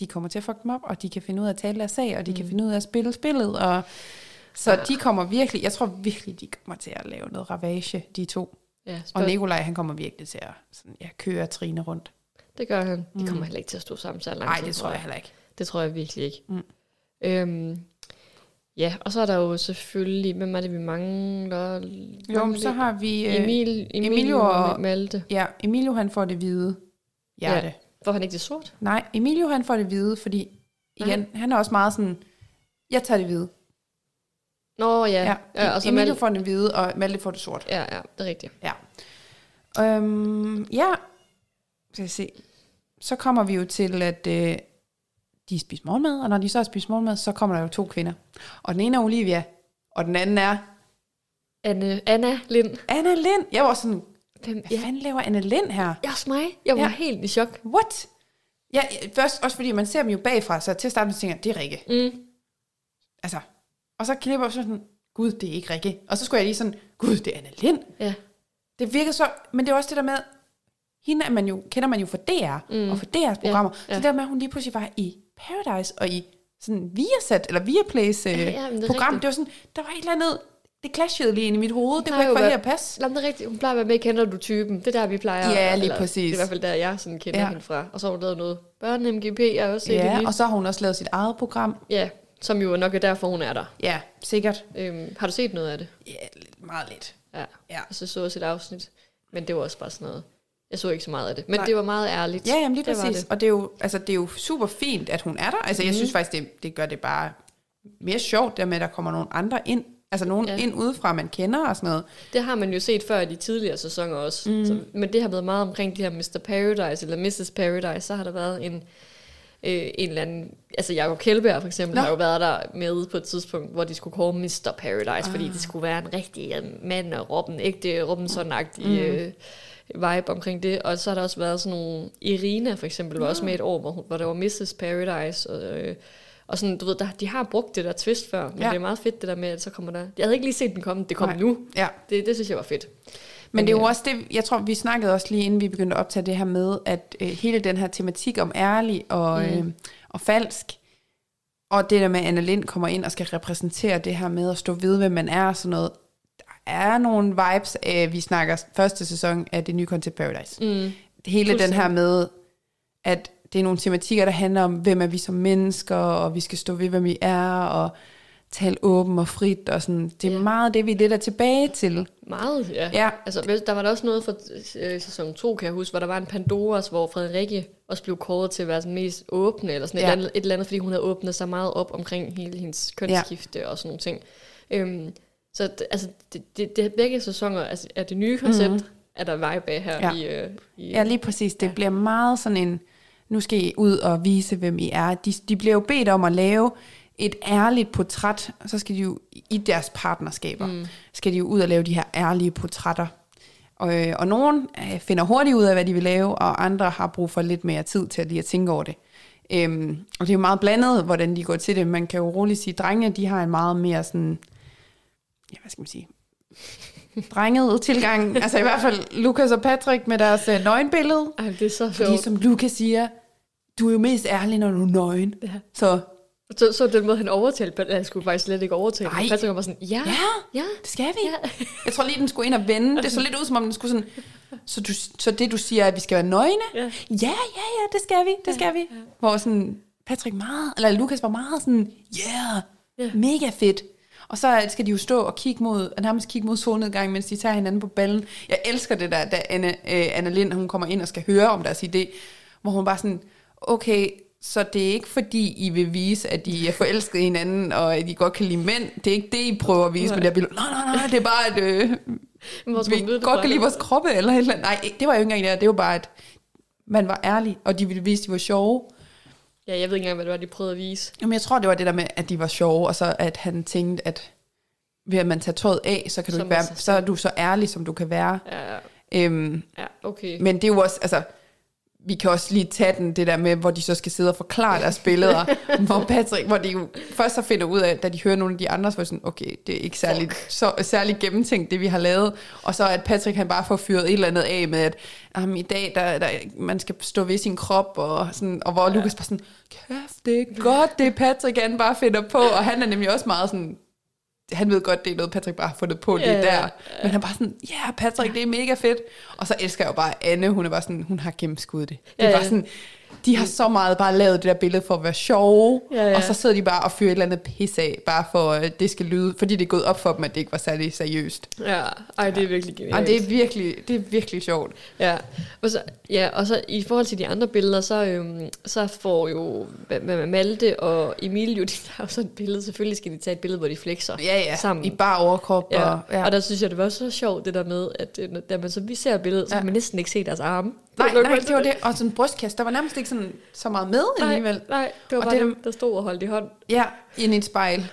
de kommer til at fuck dem op, og de kan finde ud af at tale deres sag, og de mm. kan finde ud af at spille spillet, og så Ja. de kommer virkelig, jeg tror virkelig, de kommer til at lave noget ravage, de to. Ja, Og Nikolaj, han kommer virkelig til at sådan, ja, køre Trine rundt. Det gør han. De kommer Mm. heller ikke til at stå sammen så lang Nej, det tror jeg heller ikke. Det tror jeg virkelig ikke. Mm. Øhm, ja, og så er der jo selvfølgelig, hvem er det, vi mangler? Jo, men så har vi øh, Emil, Emil Emilio og og- Malte. ja, Emilio han får det hvide hjerte. Ja. Får han ikke det sort? Nej, Emilio han får det hvide, fordi igen, han er også meget sådan, jeg tager det hvide. Nå ja, Ja, ja og så Emilio Malte. får det hvide, og Malte får det sort. Ja, ja, det er rigtigt. Ja. Øhm, ja, skal jeg se. Så kommer vi jo til, at øh, de spiser morgenmad, og når de så har spist morgenmad, så kommer der jo to kvinder. Og den ene er Olivia, og den anden er Anne, Anna Lind. Anna Lind. Jeg var sådan, Hvem, hvad ja. fanden laver Anna Lind her? ja, også mig. Jeg var Ja. helt i chok. What? Ja, først også fordi man ser dem jo bagfra, så til starten tænker jeg, det er Rikke. Mm. Altså, og så klipper jeg sådan, gud, det er ikke Rikke. Og så skulle jeg lige sådan, gud, det er Anna Lind. Ja. Det virker så, men det er også det der med, hende er man jo, kender man jo fra DR, Mm. og fra DR's programmer. ja. Så det der med, at hun lige pludselig var i Paradise, og i sådan Viasat, eller Viaplays øh, Ja, ja, det program. rigtigt. Det var sådan, der var et eller andet, det clashede lige ind i mit hoved. Det kunne ikke få helt at passe. Jamen, det er rigtigt. Hun plejer at være med Kender du typen. Det er der, vi plejer. Ja, lige eller, præcis. Det er i hvert fald der, jeg sådan kender ja. Ja. hende fra. Og så har hun lavet noget børne-MGP. Jeg har også set det Ja, lige. og så har hun også lavet sit eget program. Ja, som jo nok er derfor, hun er der. Ja, sikkert. Øhm, har du set noget af det? Ja, meget lidt. Ja. Ja. Og så så også et afsnit. Men det var også bare sådan noget. Jeg så ikke så meget af det. Men Nej. det var meget ærligt. Ja, jamen lige det præcis. det. Og det er, jo, altså, det er jo super fint, at hun er der. Altså, mm. jeg Mhm. synes faktisk, det, det gør det bare mere sjovt, der med, at der kommer nogle andre ind. Altså nogen Ja. ind udefra, man kender og sådan noget. Det har man jo set før i de tidligere sæsoner også. Mm. Så, men det har været meget omkring de her Mr. Paradise eller Mrs. Paradise. Så har der været en, øh, en eller anden... Altså Jacob Kjellberg for eksempel Nå. har jo været der med på et tidspunkt, hvor de skulle kåre Mr. Paradise, ah. fordi det skulle være en rigtig øh, mand og Robin, ægte Robinson-agtig Mm. øh, vibe omkring det. Og så har der også været sådan nogle... Irina for eksempel var også med et år, hvor, hvor der var Mrs. Paradise, og... Øh, og sådan, du ved, der, de har brugt det der twist før, men ja. Det er meget fedt det der med, at så kommer der... Jeg havde ikke lige set den komme, det kom Nej. nu. Ja. Det, det synes jeg var fedt. Men det er jo øh, også det, jeg tror, vi snakkede også lige inden vi begyndte at optage det her med, at øh, hele den her tematik om ærlig og, Mm. mm. øh, og falsk, og det der med, at Anna Lind kommer ind og skal repræsentere det her med at stå ved, hvem man er og sådan noget. Er nogle vibes af, vi snakker første sæson af det nye Concept Paradise. Mm. Hele den her med, at det er nogle tematikker, der handler om, hvem er vi som mennesker, og vi skal stå ved, hvem vi er, og tale åben og frit, og sådan. Det er Ja. meget det, vi lidt er tilbage til. Meget, ja. Ja, Altså, der var der også noget fra øh, sæson 2, kan jeg huske, hvor der var en Pandoras, hvor Frederikke også blev kåret til at være den mest åbne, eller sådan ja. et, eller andet, et eller andet, fordi hun havde åbnet sig meget op omkring hele hendes kønsskifte ja. og sådan nogle ting. Øhm, så d- altså, det, det, det, begge sæsoner altså, er det nye koncept, mm-hmm. er der vibe af her Ja. i, øh, i Ja, lige præcis. Det Ja. bliver meget sådan en, nu skal I ud og vise, hvem I er. De, de bliver jo bedt om at lave et ærligt portræt, og så skal de jo i deres partnerskaber, mm. skal de jo ud og lave de her ærlige portrætter. Og, øh, og nogen øh, finder hurtigt ud af, hvad de vil lave, og andre har brug for lidt mere tid til at lige at tænke over det. Øhm, og det er jo meget blandet, hvordan de går til det. Man kan jo roligt sige, at drenge, de har en meget mere sådan, ja, hvad skal man sige, drenget tilgang. [LAUGHS] Altså i hvert fald Lukas og Patrick med deres øh, nøgenbillede. Ej, det er så Fordi sjovt. som Lukas siger, du er jo mest ærlig, når du er nøgen. Ja. Så Så, så den måde, han overtalte, Pat- han skulle faktisk slet ikke overtale. Nej. Patrick var sådan, ja, ja, ja, det skal vi. ja. [LAUGHS] Jeg tror lige, den skulle ind og vende. Det så lidt ud, som om den skulle sådan... Så, du, så det, du siger, at vi skal være nøgne? Ja. ja, ja, ja det skal vi, det skal vi. Hvor sådan, Patrick meget, eller Lukas var meget sådan, yeah, Ja. mega fedt. Og så skal de jo stå og kigge mod, nærmest kigge mod solnedgang, mens de tager hinanden på ballen. Jeg elsker det der, da Anna, øh, Anna Lind, hun kommer ind og skal høre om deres idé, hvor hun bare sådan, okay, så det er ikke fordi, I vil vise, at I er forelsket i hinanden, og at I godt kan lide mænd. Det er ikke det, I prøver at vise Nej. med det her billede. Nej, nej, nej, det er bare, at øh, vi det godt kan lide vores kroppe, eller et eller andet. Nej, det var jo ikke engang det. Det var bare, at man var ærlig, og de ville vise, at de var sjove. Ja, jeg ved ikke engang, hvad det var, de prøvede at vise. Jamen, jeg tror, det var det der med, at de var sjove, og så at han tænkte, at ved at man tager tøjet af, så, kan du Så ikke være, så er du så ærlig, som du kan være. Ja, ja, Øhm, ja okay. men det er jo også, altså, vi kan også lige tage den, det der med, hvor de så skal sidde og forklare deres billeder, [LAUGHS] hvor Patrick, hvor de jo først så finder ud af, da de hører nogle af de andre, så er sådan, okay, det er ikke særlig, så, særlig gennemtænkt, det vi har lavet, og så at Patrick han bare får fyret et eller andet af med, at um, i dag, der, der, man skal stå ved sin krop, og, sådan, og hvor ja. Lukas bare sådan, kæft, det er godt, det Patrick han bare finder på, og han er nemlig også meget sådan, han ved godt, det er noget, Patrick bare har fundet på lige Ja, ja, der. Men han er bare sådan, ja, yeah, Patrick, det er mega fedt. Og så elsker jeg jo bare Anne, hun er bare sådan, hun har gennemskuddet det. Det er Ja, bare sådan, de har så meget bare lavet det der billede for at være sjove, Ja, ja. og så sidder de bare og fyrer et eller andet pis af, bare for at det skal lyde, fordi det er gået op for dem, at det ikke var særlig seriøst. Ja, ej, det er virkelig genialt. Og det er virkelig, det er virkelig sjovt. Ja, og så, ja, og så i forhold til de andre billeder, så, øhm, så får jo Ma- Ma- Malte og Emilio, [LAUGHS] de tager jo sådan et billede. Selvfølgelig skal de tage et billede, hvor de flexer Ja, ja, sammen. i bare overkrop. Ja, Og, ja. og der synes jeg, det var så sjovt, det der med, at øh, da man så vi ser billedet, så Ja. kan man næsten ikke se deres arme. Nej, nej, det var det. Og sådan en brystkast, der var nærmest ikke sådan, så meget med alligevel. Nej, nej, det var Og bare det- dem, der stod og holdt i hånd. Ja, ind i et spejl.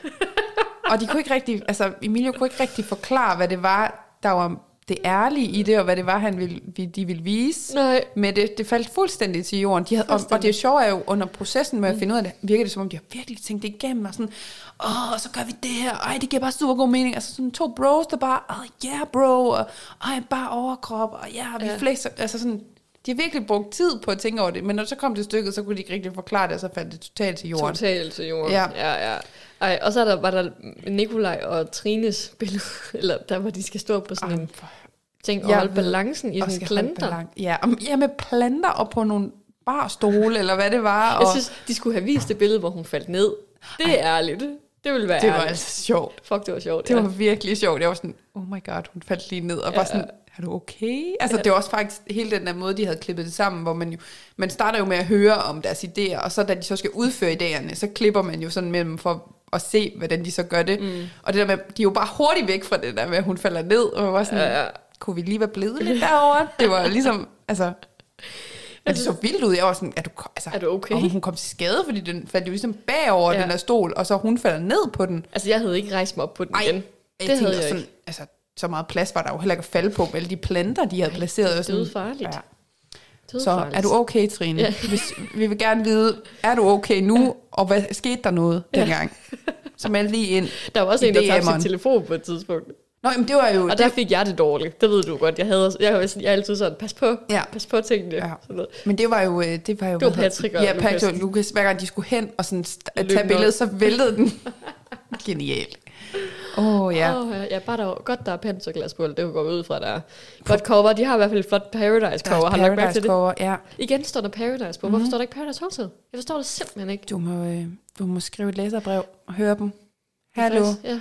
og de kunne ikke rigtig, altså Emilio kunne ikke rigtig forklare, hvad det var, der var det ærlige i det, og hvad det var, han ville, vi- de ville vise. Nej, Men det, det faldt fuldstændig til jorden. De havde, og, og det sjove er jo, under processen med at finde ud af det, virker det som om, de har virkelig tænkt det igennem, og sådan, åh, så gør vi det her, ej, det giver bare super god mening. Altså sådan to bros, der bare, åh, oh, yeah, bro, og ej, bare overkrop, og ja, vi Ja. flexer, altså sådan, de har virkelig brugt tid på at tænke over det, men når det så kom til stykket, så kunne de ikke rigtig forklare det, og så faldt det totalt til jorden. totalt til jorden. Ja. ja, ja. Ej, og så er der, var der Nikolaj og Trines billede, [LAUGHS] eller der hvor de skal stå på sådan Ej, en ting og holde balancen i sådan planter. balance. Ja, om, ja, med planter og på nogle barstole, eller hvad det var. Og Jeg synes, de skulle have vist det billede, hvor hun faldt ned. Det er ærligt. Det ville være det var ærligt. altså sjovt. Fuck, det var sjovt. Det ja. var virkelig sjovt. Jeg var sådan, oh my god, hun faldt lige ned. Og Ja. bare sådan, er du okay? Altså, det var også faktisk hele den der måde, de havde klippet det sammen, hvor man jo, man starter jo med at høre om deres idéer, og så da de så skal udføre idéerne, så klipper man jo sådan mellem for at se, hvordan de så gør det. Mm. Og det der med, de er jo bare hurtigt væk fra det der med, at hun falder ned, og jeg var sådan, Ja, ja. kunne vi lige være blevet lidt derovre? Det var ligesom, altså... [LAUGHS] Men det så vildt ud. Jeg var sådan, er du, altså, Er du okay? Og hun kom til skade, fordi den faldt jo ligesom bagover Ja. den der stol, og så hun falder ned på den. Altså, jeg havde ikke rejst mig op på den Ej, igen. jeg Det havde jeg sådan, ikke. altså, så meget plads var der jo heller ikke at falde på med alle de planter, de havde placeret. og sådan. dødfarligt. Ja. Så er du okay, Trine? Ja. Ja. Hvis, vi vil gerne vide, er du okay nu, og hvad skete der noget dengang? Så meld lige ind. [LAUGHS] Der var også en, der tabte sin telefon på et tidspunkt. Nå, men det var jo... Og der fik jeg det dårligt. Det ved du godt. Jeg, havde, jeg, jeg er altid sådan, pas på, Ja. pas på tingene. Ja. Sådan noget. Men det var jo... øh, Det var, jo Det var Patrick og ja. Patrick og Lukas. Hver gang de skulle hen og sådan tage billedet, så væltede den. [LAUGHS] Genialt. Åh, oh, ja. Åh, ja. bare der, er- godt, der er panserglas på, det kan gå ud fra, der er godt cover. De har i hvert fald et flot Paradise Der er cover. Har du lagt mærke til det? cover, ja. Igen står der Paradise på. Hvorfor står der ikke Paradise Hotel? Jeg forstår det simpelthen ikke. Du må, øh, du må skrive et læserbrev og høre dem. Hallo. Ja.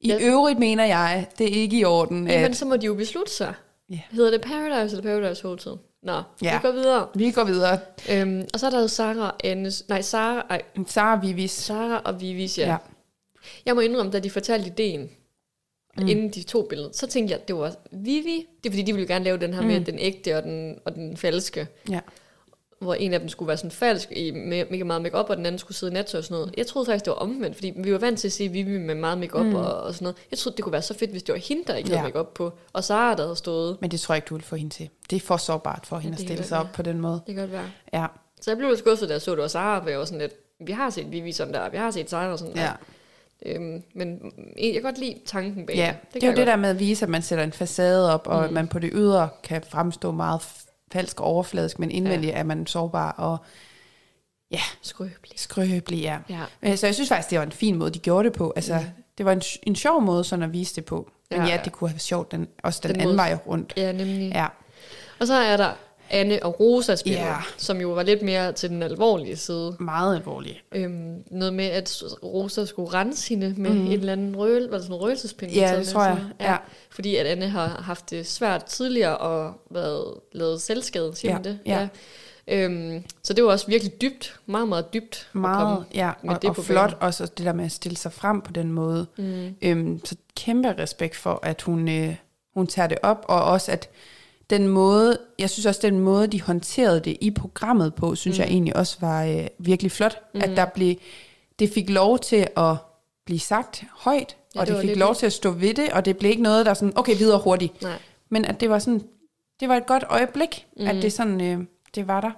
I Ja. øvrigt mener jeg, det er ikke i orden, Jamen, at så må de jo beslutte sig. Ja. Hedder det Paradise eller Paradise Hotel? Nå, Ja. vi går videre. vi går videre. Øhm, og så er der jo Sara og Annes, nej, Sara, ej, Sara Vivis. Sara og Vivis, ja. Ja. Jeg må indrømme, da de fortalte ideen, mm. inden de to billeder, så tænkte jeg, at det var Vivi. Det er fordi, de ville gerne lave den her mm. med den ægte og den, og den falske. ja. Hvor en af dem skulle være sådan falsk i me- mega meget makeup og den anden skulle sidde i nattøj og sådan noget. Jeg troede faktisk, det var omvendt, fordi vi var vant til at se Vivi med meget makeup mm. og, og sådan noget. Jeg troede, det kunne være så fedt, hvis det var hende, der ikke havde Ja. makeup på, og Sara, der havde stået. Men det tror jeg ikke, du vil få hende til. Det er for sårbart for hende at stille sig op være. på den måde. Det kan godt være. Ja. Så jeg blev lidt skuffet, da jeg så, det var Sara, for jeg var sådan lidt, vi har set Vivi sådan der, vi har set Sara og sådan der. Ja. Øhm, men jeg kan godt lide tanken bag Ja, det. det, er jo det godt. der med at vise, at man sætter en facade op, og mm. man på det ydre kan fremstå meget falsk og overfladisk, men indvendigt ja. er man sårbar og ja, Skrøbelig. skrøbelig. Ja. Ja. Øh, Så jeg synes faktisk, det var en fin måde, de gjorde det på. Altså, det var en, en sjov måde sådan at vise det på. Men Ja, ja, ja. det kunne have været sjovt, den, også den, Den den anden måde- vej rundt. Ja, nemlig. Ja, Og så er der Anne og Rosas billede, Ja. som jo var lidt mere til den alvorlige side. meget alvorligt. Øhm, noget med, at Rosa skulle rense hende med mm. en eller anden røl, var det sådan en røgelsespinde? Ja, det tror jeg. sådan? Ja. Fordi at Anne har haft det svært tidligere og været lavet selvskade, siger Ja, det? ja. Øhm, så det var også virkelig dybt, meget, meget dybt. at Meget, komme ja, med og, det og på flot også det der med at stille sig frem på den måde. Mm. Øhm, så kæmpe respekt for, at hun, øh, hun tager det op, og også at den måde, jeg synes også, den måde, de håndterede det i programmet på, synes mm. jeg egentlig også var øh, virkelig flot. Mm. At der blev, det fik lov til at blive sagt højt, Ja, og det det fik lov til at stå ved det, og det blev ikke noget, der sådan, okay, videre hurtigt. Nej. Men at det var sådan, det var et godt øjeblik, mm. at det sådan, øh, det var der.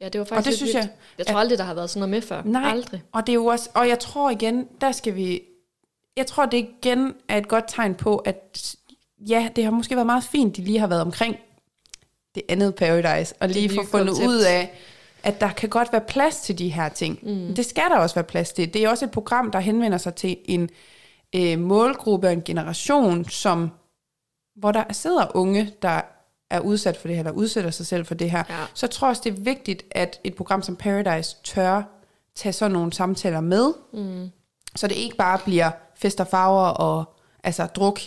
Ja, det var faktisk Og det synes vildt. jeg, Jeg tror aldrig, der har været sådan noget med før. Nej, Aldrig. og det er jo også, og jeg tror igen, der skal vi, jeg tror det igen er et godt tegn på, at ja, det har måske været meget fint, de lige har været omkring det andet Paradise, og lige få fundet koncept. ud af, at der kan godt være plads til de her ting. Mm. Det skal der også være plads til. Det er også et program, der henvender sig til en øh, målgruppe og en generation, som, hvor der sidder unge, der er udsat for det her, eller udsætter sig selv for det her. Ja. Så jeg tror også, det er vigtigt, at et program som Paradise tør tage sådan nogle samtaler med, mm. så det ikke bare bliver fest og farver og altså druk,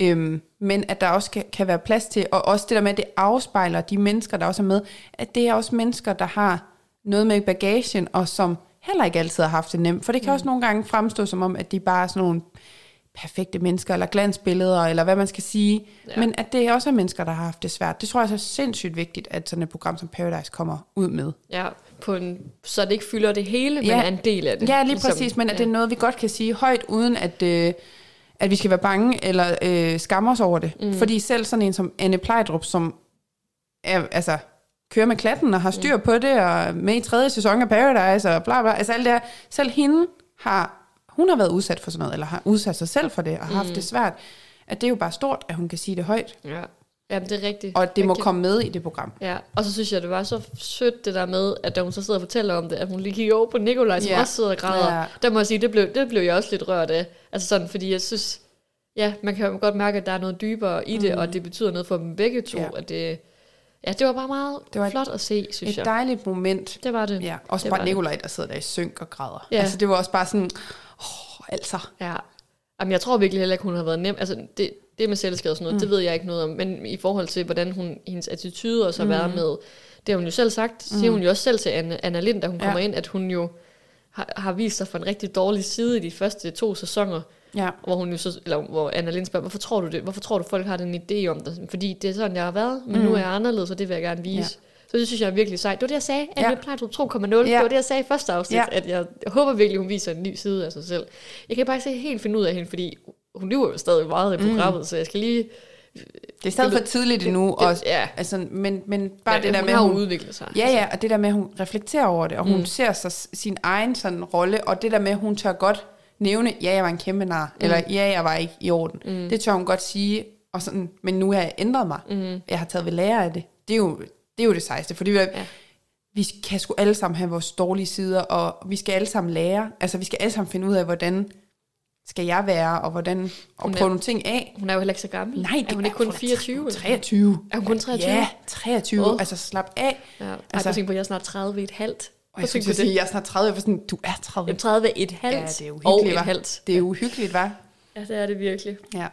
øhm, men at der også kan, kan være plads til, og også det der med, at det afspejler de mennesker, der også er med, at det er også mennesker, der har noget med bagagen, og som heller ikke altid har haft det nemt, for det kan mm. også nogle gange fremstå som om, at de bare er sådan nogle perfekte mennesker, eller glansbilleder, eller hvad man skal sige, Ja. ja. men at det også er mennesker, der har haft det svært. Det tror jeg er så sindssygt vigtigt, at sådan et program som Paradise kommer ud med. Ja, på en, så det ikke fylder det hele, men Ja. er en del af det. Ja, lige præcis, men at det er noget, vi godt kan sige højt, uden at, øh, at vi skal være bange eller øh, skamme os over det. Mm. Fordi selv sådan en som Anne Plejdrup, som er, altså, kører med klatten og har styr på det, og med i tredje sæson af Paradise, og bla bla, altså alt det her. Selv hende har, hun har været udsat for sådan noget, eller har udsat sig selv for det, og haft det svært. At det er jo bare stort, at hun kan sige det højt, Ja, Jamen, det er rigtigt. og det må Rigtigt. komme med i det program. Ja, og så synes jeg, det var så sødt det der med, at da hun så sidder og fortæller om det, at hun lige kigger over på Nikolaj, som Ja. også sidder og græder. Ja. Der må jeg sige, det blev, det blev jeg også lidt rørt af. Altså sådan, fordi jeg synes, ja, man kan jo godt mærke, at der er noget dybere i det, og at det betyder noget for dem begge to. Ja. At det, ja, det var bare meget Det var et- flot at se, synes Et jeg. dejligt moment. Det var det. Ja, også det bare. Nikolaj, der sidder der i synk og græder. Ja. Ja. Altså det var også bare sådan, åh, altså. Ja. Jamen, jeg tror virkelig heller ikke, hun har været nem. Altså, det, det med selvskade og sådan noget, mm. det ved jeg ikke noget om. Men i forhold til, hvordan hun, hendes attitude også har Mm. været med, det har hun jo selv sagt, siger hun jo også selv til Anna, Anna Lind, da hun Ja. kommer ind, at hun jo har, har vist sig fra en rigtig dårlig side i de første to sæsoner, Ja. hvor hun jo så, eller hvor Anna Lind spørger, hvorfor tror du det? Hvorfor tror du, folk har den idé om det? Fordi det er sådan, jeg har været, men mm. nu er jeg anderledes, og det vil jeg gerne vise. Ja. Så det synes jeg er virkelig sejt. Det var det, jeg sagde. Anne Ja. ja. Plejdrup 2,0. Ja. Det var det, jeg sagde i første afsnit. Ja. Ja. At jeg, jeg håber virkelig, hun viser en ny side af sig selv. Jeg kan bare ikke se helt finde ud af hende, fordi hun lyver jo stadig meget i programmet, mm. så jeg skal lige... Det er stadig for tidligt endnu. det- Og, ja. altså, men, men bare ja, det der hun med, har hun, udviklet sig. ja, ja, og det der med, at hun reflekterer over det, og hun mm. ser sig sin egen sådan rolle, og det der med, at hun tør godt nævne, ja, jeg var en kæmpe nar, mm. eller ja, jeg var ikke i orden. Mm. Det tør hun godt sige, og sådan, men nu har jeg ændret mig. Mm. Jeg har taget ved lære af det. Det er jo det, er jo det sejeste, fordi vi, ja. vi kan sgu alle sammen have vores dårlige sider, og vi skal alle sammen lære. Altså, vi skal alle sammen finde ud af, hvordan skal jeg være, og hvordan, og Hun er- prøve nogle ting af. Hun er jo heller ikke så gammel. Nej, er hun ikke kun hun er 24? eller sådan 23. Er hun kun 23? Ja, 23. Åh. Oh. Altså, slap af. Ja. Ej, Altså- altså, på, at jeg er snart 30 i et halvt. Og jeg skulle sige, det. jeg er snart 30. Jeg var sådan, du er 30. Jamen, 30 i et halvt. Ja, det er og uhyggeligt, et hva'? halvt. Det er uhyggeligt, hva'? Ja, det er det virkelig. Ja.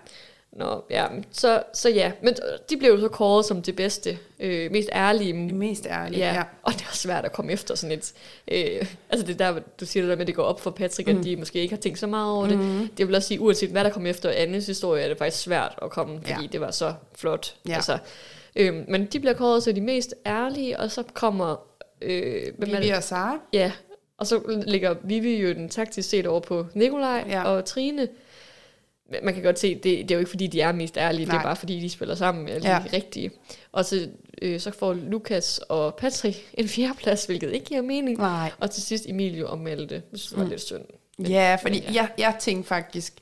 Nå, ja, så, så ja. Men de blev jo så kåret som det bedste, øh, mest ærlige. Det mest ærlige, Ja, ja. og det er svært at komme efter sådan et... Øh, altså det der, du siger det der med, at det går op for Patrick, mm. at de måske ikke har tænkt så meget over det. Mm. Det vil også sige, uanset hvad der kommer efter Annes historie, er det faktisk svært at komme, fordi Ja. det var så flot. Ja. Altså, øh, men de bliver kåret til de mest ærlige, og så kommer... Øh, Vivi det? og Sara. Ja, og så ligger Vivi jo den taktisk set over på Nikolaj ja. og Trine. Men Man kan godt se, det, det er jo ikke fordi, de er mest ærlige, Nej. det er bare fordi, de spiller sammen med alle Ja. rigtige. Og så øh, så får Lukas og Patrick [LAUGHS] en fjerdeplads, hvilket ikke giver mening. Nej. Og til sidst Emilio og Malte. Det synes jeg var lidt synd. Ja, fordi men ja. Jeg, jeg tænkte faktisk,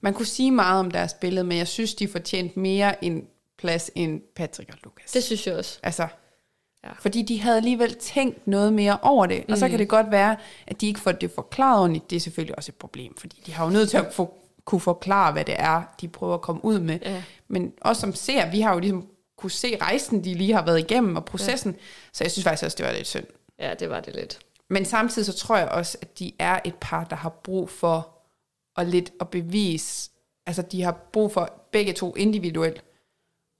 man kunne sige meget om deres billede, men jeg synes, de fortjente mere en plads end Patrick og Lukas. Det synes jeg også. Altså, Ja. fordi de havde alligevel tænkt noget mere over det. Og så kan det godt være, at de ikke får det forklaret ordentligt. Det er selvfølgelig også et problem, fordi de har jo nødt til at få, kunne forklare, hvad det er, de prøver at komme ud med. Ja. Men også som ser, vi har jo ligesom kunne se rejsen, de lige har været igennem, og processen. Ja. Så jeg synes faktisk også, det var lidt synd. Ja, det var det lidt. Men samtidig så tror jeg også, at de er et par, der har brug for at lidt at bevise, altså de har brug for begge to individuelt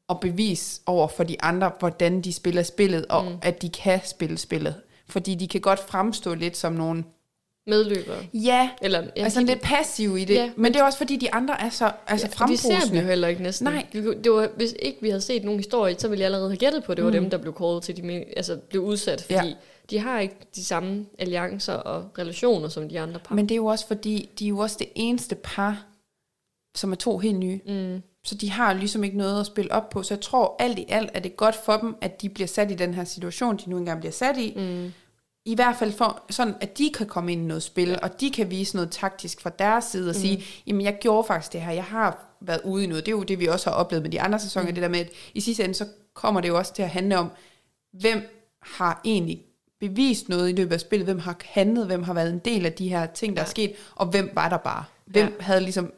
at bevise over for de andre, hvordan de spiller spillet, og mm. at de kan spille spillet. Fordi de kan godt fremstå lidt som nogle, Medløbere. ja, Eller, ja ja, altså de- lidt passive i det, Ja, men det er også fordi, de andre er så altså Ja, vi ser dem jo heller ikke næsten. Nej. Det var, hvis ikke vi havde set nogen historie, så ville jeg allerede have gættet på, at det var dem, der blev kåret til de altså blev udsat, fordi Ja. ja. de har ikke de samme alliancer og relationer som de andre par. Men det er jo også fordi, de er jo også det eneste par, som er to helt nye. mm, Så de har ligesom ikke noget at spille op på. Så jeg tror alt i alt, at det er godt for dem, at de bliver sat i den her situation, de nu engang bliver sat i. mm, I hvert fald for, sådan, at de kan komme ind i noget spil, ja. og de kan vise noget taktisk fra deres side og sige, jamen jeg gjorde faktisk det her, jeg har været ude i noget. Det er jo det, vi også har oplevet med de andre sæsoner, mm. det der med, at i sidste ende, så kommer det jo også til at handle om, hvem har egentlig bevist noget i løbet af spillet, hvem har handlet, hvem har været en del af de her ting, der ja. er sket, og hvem var der bare? Hvem ja. havde ligesom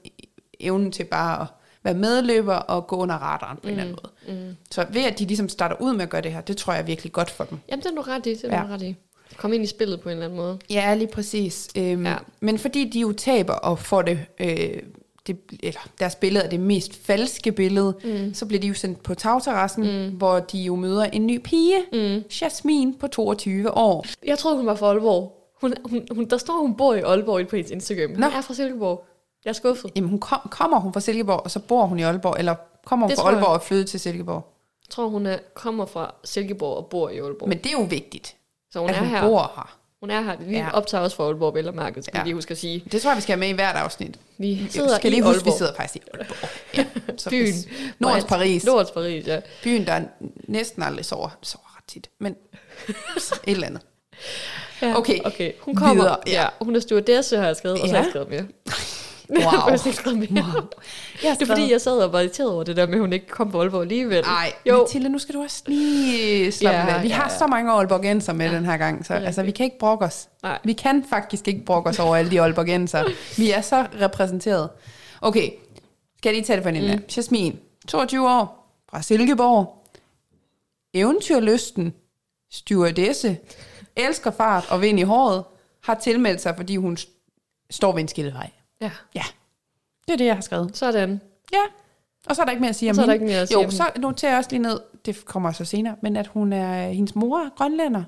evnen til bare at være medløber og gå under radaren på en eller anden måde. mm. Så ved at de ligesom starter ud med at gøre det her, det tror jeg er virkelig godt for dem. Jamen, det er du ret i, det er Ja. du ret i. Kom ind i spillet på en eller anden måde. Ja, lige præcis. Øhm, Ja. Men fordi de jo taber og får det, øh, det eller deres billede er det mest falske billede, mm. så bliver de jo sendt på tagterrassen, mm. hvor de jo møder en ny pige, mm. Jasmine på 22 år. Jeg troede, hun var fra Aalborg. Hun, hun, hun, der står, hun bor i Aalborg på hendes Instagram. Hun Nå. er fra Silkeborg. Jeg er skuffet. Jamen, hun kom, kommer hun fra Silkeborg, og så bor hun i Aalborg, eller kommer hun Det fra tror jeg. Aalborg og flytter til Silkeborg? Jeg tror, hun er, kommer fra Silkeborg og bor i Aalborg. Men det er jo vigtigt, så hun at er hun her. bor her. Hun er her. Vi Ja. optager også fra Aalborg, mærket, skal ja. Ja. vi lige huske at sige. Det tror jeg, vi skal have med i hvert afsnit. Vi Vi sidder skal i lige huske, vi sidder faktisk i Aalborg. [LAUGHS] Ja, så Byen. Nordens Paris. Nordens Paris, ja. Byen, der næsten aldrig sover. Sover ret tit, men et eller andet. [LAUGHS] ja. Okay, okay. Hun kommer. videre, ja. ja. Hun er stewardesse, har jeg skrevet, og så har jeg Ja. skrevet mere. [LAUGHS] Wow. [LAUGHS] mere. Wow. Jeg har Det er fordi, jeg sad og var irriteret over det der med, at hun ikke kom på Aalborg alligevel. Nej. Mathilde, nu skal du også lige slappe Ja, af. Vi ja, har ja. så mange Aalborgenser med ja, den her gang, så er altså, vi kan ikke brokke os. Nej. Vi kan faktisk ikke brokke os over alle de Aalborgenser. Vi er så repræsenteret. Okay, skal jeg lige tage det for en? Mm. Jasmin, 22 år, fra Silkeborg, eventyrlysten, stewardesse, elsker fart og vind i håret, har tilmeldt sig, fordi hun st- står ved en skillevej. Ja, Ja, det er det, jeg har skrevet. sådan. Ja, og så er der ikke mere at sige om så er der hende. ikke mere at sige jo, om så noterer jeg også lige ned, det kommer så senere, men at hun er, hendes mor er grønlænder.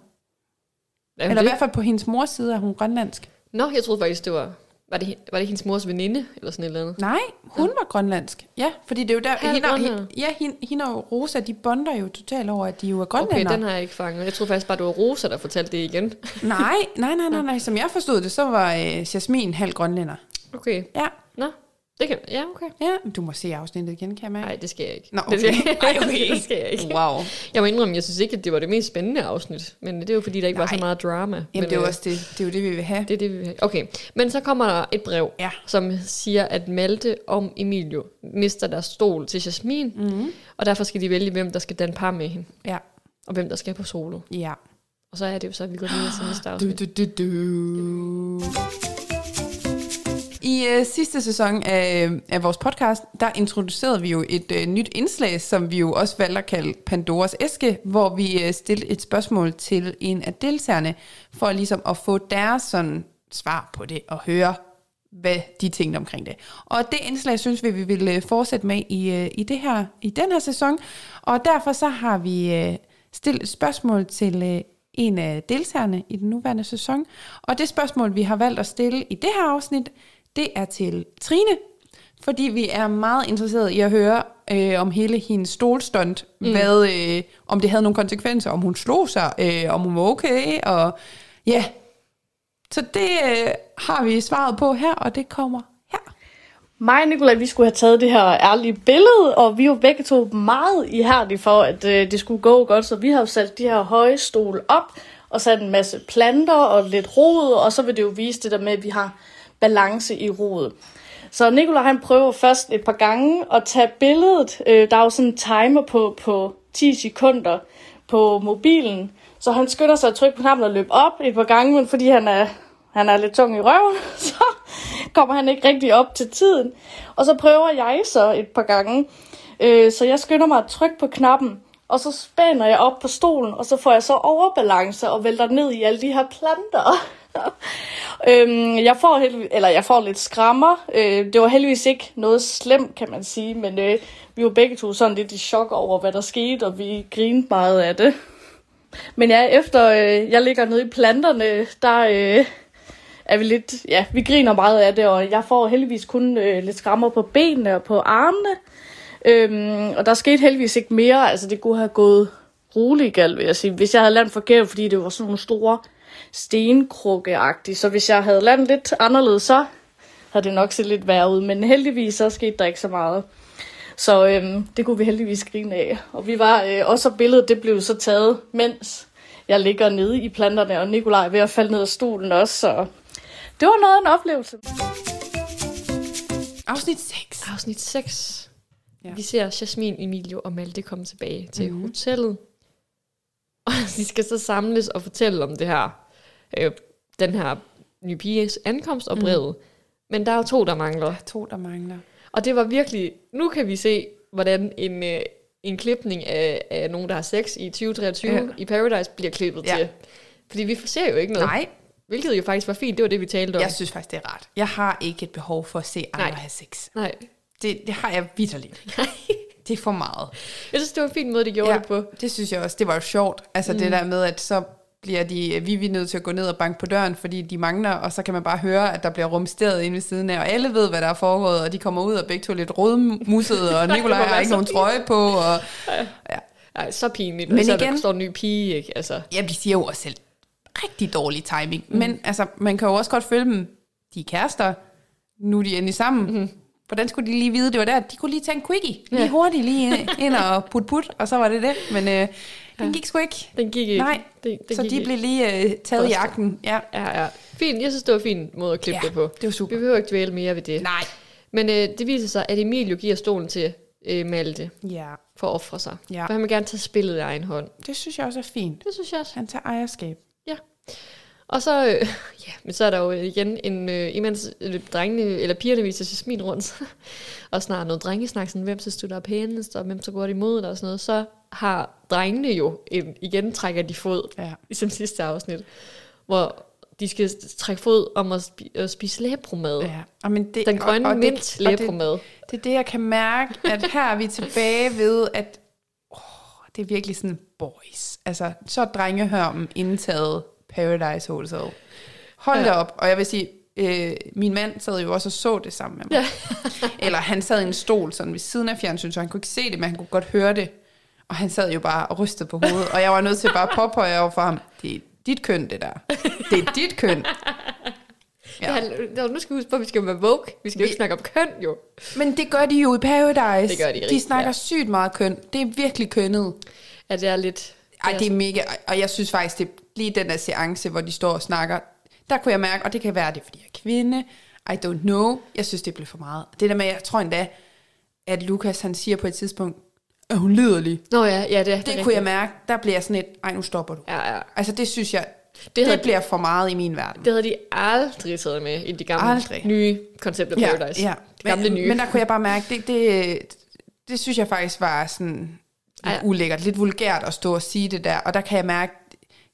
Jamen, Eller i det, hvert fald på hendes mors side er hun grønlandsk. Nå, jeg troede faktisk, det var... Var det, var det hendes mors veninde, eller sådan et eller andet? Nej, hun var grønlandsk. Ja, fordi det er jo der, Halv hende, og- grønlænder. ja, hende, hende og Rosa, de bonder jo totalt over, at de jo er Okay, grønlænder. den har jeg ikke fanget. Jeg troede faktisk bare, det var Rosa, der fortalte det igen. Nej, nej, nej, nej, nej. Som jeg forstod det, så var øh, Jasmin halv grønlænder. Okay, Ja, nå. Det kan, ja, okay. ja. Du må se afsnittet igen, kan jeg mærke. Nej, det skal jeg ikke. Nå, det, skal, okay. [LAUGHS] Ej, okay. det skal jeg ikke. Wow. Jeg må indrømme, jeg synes ikke, at det var det mest spændende afsnit. Men det er jo fordi, der ikke var så Nej. meget drama. Jamen, men, det er jo øh, også det, det, er jo det, vi vil have. det er det, vi vil have. Okay, men så kommer der et brev, Ja. som siger, at Malte og Emilio mister deres stol til Jasmin, mm. og derfor skal de vælge, hvem der skal danne par med hende, Ja, og hvem der skal på solo. ja. Og så er det jo så, at vi går videre til [GASPS] næste Du, afsnit. du, du, du. I øh, sidste sæson af, øh, af vores podcast, der introducerede vi jo et øh, nyt indslag, som vi jo også valgte at kalde Pandoras æske, hvor vi øh, stillede et spørgsmål til en af deltagerne, for ligesom at få deres sådan, svar på det, og høre, hvad de tænkte omkring det. Og det indslag synes vi, vi vil øh, fortsætte med i, øh, i, det her, i den her sæson, og derfor så har vi øh, stillet et spørgsmål til øh, en af deltagerne i den nuværende sæson. Og det spørgsmål, vi har valgt at stille i det her afsnit, det er til Trine, fordi vi er meget interesserede i at høre øh, om hele hendes stolstunt, mm. hvad, øh, om det havde nogle konsekvenser, om hun slog sig, øh, om hun var okay, og ja. Så det øh, har vi svaret på her, og det kommer her. mig og Nicolai, vi skulle have taget det her ærlige billede, og vi var begge to meget ihærdige for, at øh, det skulle gå godt, så vi har jo sat de her høje stol op, og sat en masse planter og lidt rod, og så vil det jo vise det der med, at vi har balance i rodet. Så Nikolaj han prøver først et par gange at tage billedet. Øh, der er jo sådan en timer på, på 10 sekunder på mobilen, så han skynder sig at trykke på knappen og løbe op et par gange, men fordi han er, han er lidt tung i røven, [LAUGHS] så kommer han ikke rigtig op til tiden. Og så prøver jeg så et par gange. Øh, så jeg skynder mig at trykke på knappen, og så spænder jeg op på stolen, og så får jeg så overbalance og vælter ned i alle de her planter. [LAUGHS] øhm, jeg, får heldig, eller jeg får lidt skrammer. Øh, det var heldigvis ikke noget slemt, kan man sige, men øh, vi var begge to sådan lidt i chok over, hvad der skete, og vi grinede meget af det. Men ja, efter øh, jeg ligger nede i planterne, der øh, er vi lidt, ja, vi griner meget af det, og jeg får heldigvis kun øh, lidt skrammer på benene og på armene. Øhm, og der skete heldigvis ikke mere, altså det kunne have gået roligt galt, vil jeg sige. Hvis jeg havde landet forkert, fordi det var sådan nogle store stenkrukkeagtige, så hvis jeg havde landet lidt anderledes, så havde det nok set lidt værre ud. Men heldigvis så skete der ikke så meget. Så øhm, det kunne vi heldigvis grine af. Og vi var øh, også billedet, det blev så taget, mens jeg ligger nede i planterne, og Nikolaj er ved at falde ned af stolen også, så det var noget af en oplevelse. Afsnit 6. Afsnit 6. Ja. Ja. Vi ser Jasmin, Emilio og Malte komme tilbage til mm-hmm. hotellet. Og [LAUGHS] de skal så samles og fortælle om det her, øh, den her nye piges ankomst og brevet. Mm. Men der er to, der mangler. To, der mangler. Og det var virkelig, nu kan vi se, hvordan en, øh, en klipning af, af nogen, der har sex i 2023 Ja. i Paradise bliver klippet Ja. til. Fordi vi ser jo ikke noget. Nej, Hvilket jo faktisk var fint, det var det, vi talte om. jeg synes faktisk, det er rart. Jeg har ikke et behov for at se andre Nej. have sex. Nej. Det, det har jeg vidderligt. [LAUGHS] Det er for meget. Jeg synes, det var en fin måde, de gjorde ja. det på. det synes jeg også. Det var jo sjovt. Altså mm. det der med, at så bliver de, vi er nødt til at gå ned og banke på døren, fordi de mangler, og så kan man bare høre, at der bliver rumsteret inde ved siden af, og alle ved, hvad der er foregået, og de kommer ud og begge to er lidt rådmussede, [LAUGHS] og Nikolaj har ikke nogen trøje på, og [LAUGHS] ja. Ej, så pinligt. Men så igen- der står en ny pige, ikke? Altså, Jamen, de siger jo også selv, rigtig dårlig timing. Mm. Men altså, man kan jo også godt følge dem, de er kærester, nu er de endelig sammen. Mm. Hvordan skulle de lige vide, det var der? De kunne lige tage en quickie, lige Ja. hurtigt, lige ind og put put, og så var det det. Men øh, den gik sgu ikke. den gik ikke. Nej, den, den så gik de ikke. blev lige øh, taget i Busted. akten. Ja. Ja, ja. Fint. Jeg synes, det var en fin måde at klippe Ja, det på. det var super. Vi behøver ikke dvæle mere ved det. Nej. Men øh, det viser sig, at Emilio giver stolen til øh, Malte Ja, for at ofre sig. Ja. For han vil gerne tage spillet i egen hånd. det synes jeg også er fint. Det synes jeg også. Han tager ejerskab. Ja. Og så, øh, [LAUGHS] ja, men så er der jo igen en, øh, imens øh, drengene, eller pigerne viser Jasmin rundt, [LAUGHS] og snart noget drengesnak, sådan, hvem synes du, der er pænest, og hvem så går imod dig, og sådan noget, så har drengene jo, en, igen trækker de fod, Ja. ligesom sidste afsnit, hvor de skal trække fod om at, spi- at spise læbromad. Ja. Og men det, Den grønne og, og mint det, og det, læbromad. det er det, jeg kan mærke, at her er vi tilbage ved, at åh, det er virkelig sådan boys. Altså, så er drengehørmen indtaget Paradise Hotel. Hold Ja. da op. Og jeg vil sige, øh, min mand sad jo også og så det sammen med mig. Ja. [LAUGHS] Eller han sad i en stol sådan ved siden af fjernsynet, så han kunne ikke se det, men han kunne godt høre det. Og han sad jo bare og rystede på hovedet, og jeg var nødt til bare at påpege over for ham, det er dit køn, det der. Det er dit køn. [LAUGHS] Ja. Ja, nu skal vi huske på, at vi skal være woke. Vi skal jo ikke snakke om køn, jo. Men det gør de jo i Paradise. Det gør de De rigtig, snakker ja. sygt meget køn. Det er virkelig kønnet. Ja, det er lidt... Ej, det er mega, og jeg synes faktisk, det lige den der seance, hvor de står og snakker, der kunne jeg mærke, og det kan være, det er, fordi jeg er kvinde, I don't know, jeg synes, det blev for meget. Det der med, jeg tror endda, at Lukas, han siger på et tidspunkt, er hun liderlig? Nå ja, ja, det, Det, det kunne jeg mærke, der bliver jeg sådan et, ej, nu stopper du. Ja, ja. Altså, det synes jeg, det, Det havde- bliver for meget i min verden. Det havde de aldrig taget med i de gamle, Aldrig. nye koncepter Paradise. Ja, ja. De gamle men, nye. men der kunne jeg bare mærke, det, det, det synes jeg faktisk var sådan. Lidt ulækkert, lidt vulgært at stå og sige det der, og der kan jeg mærke,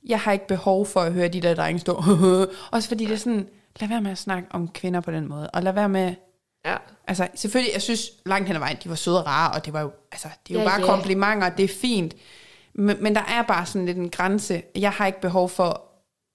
jeg har ikke behov for at høre de der drenge stå, [LAUGHS] også fordi det er sådan, lad være med at snakke om kvinder på den måde, og lad være med, ja. altså selvfølgelig, jeg synes langt hen ad vejen, de var søde og rare, og det var jo, altså, det er jo Ja, bare ja. komplimenter, det er fint, men, men der er bare sådan lidt en grænse, jeg har ikke behov for,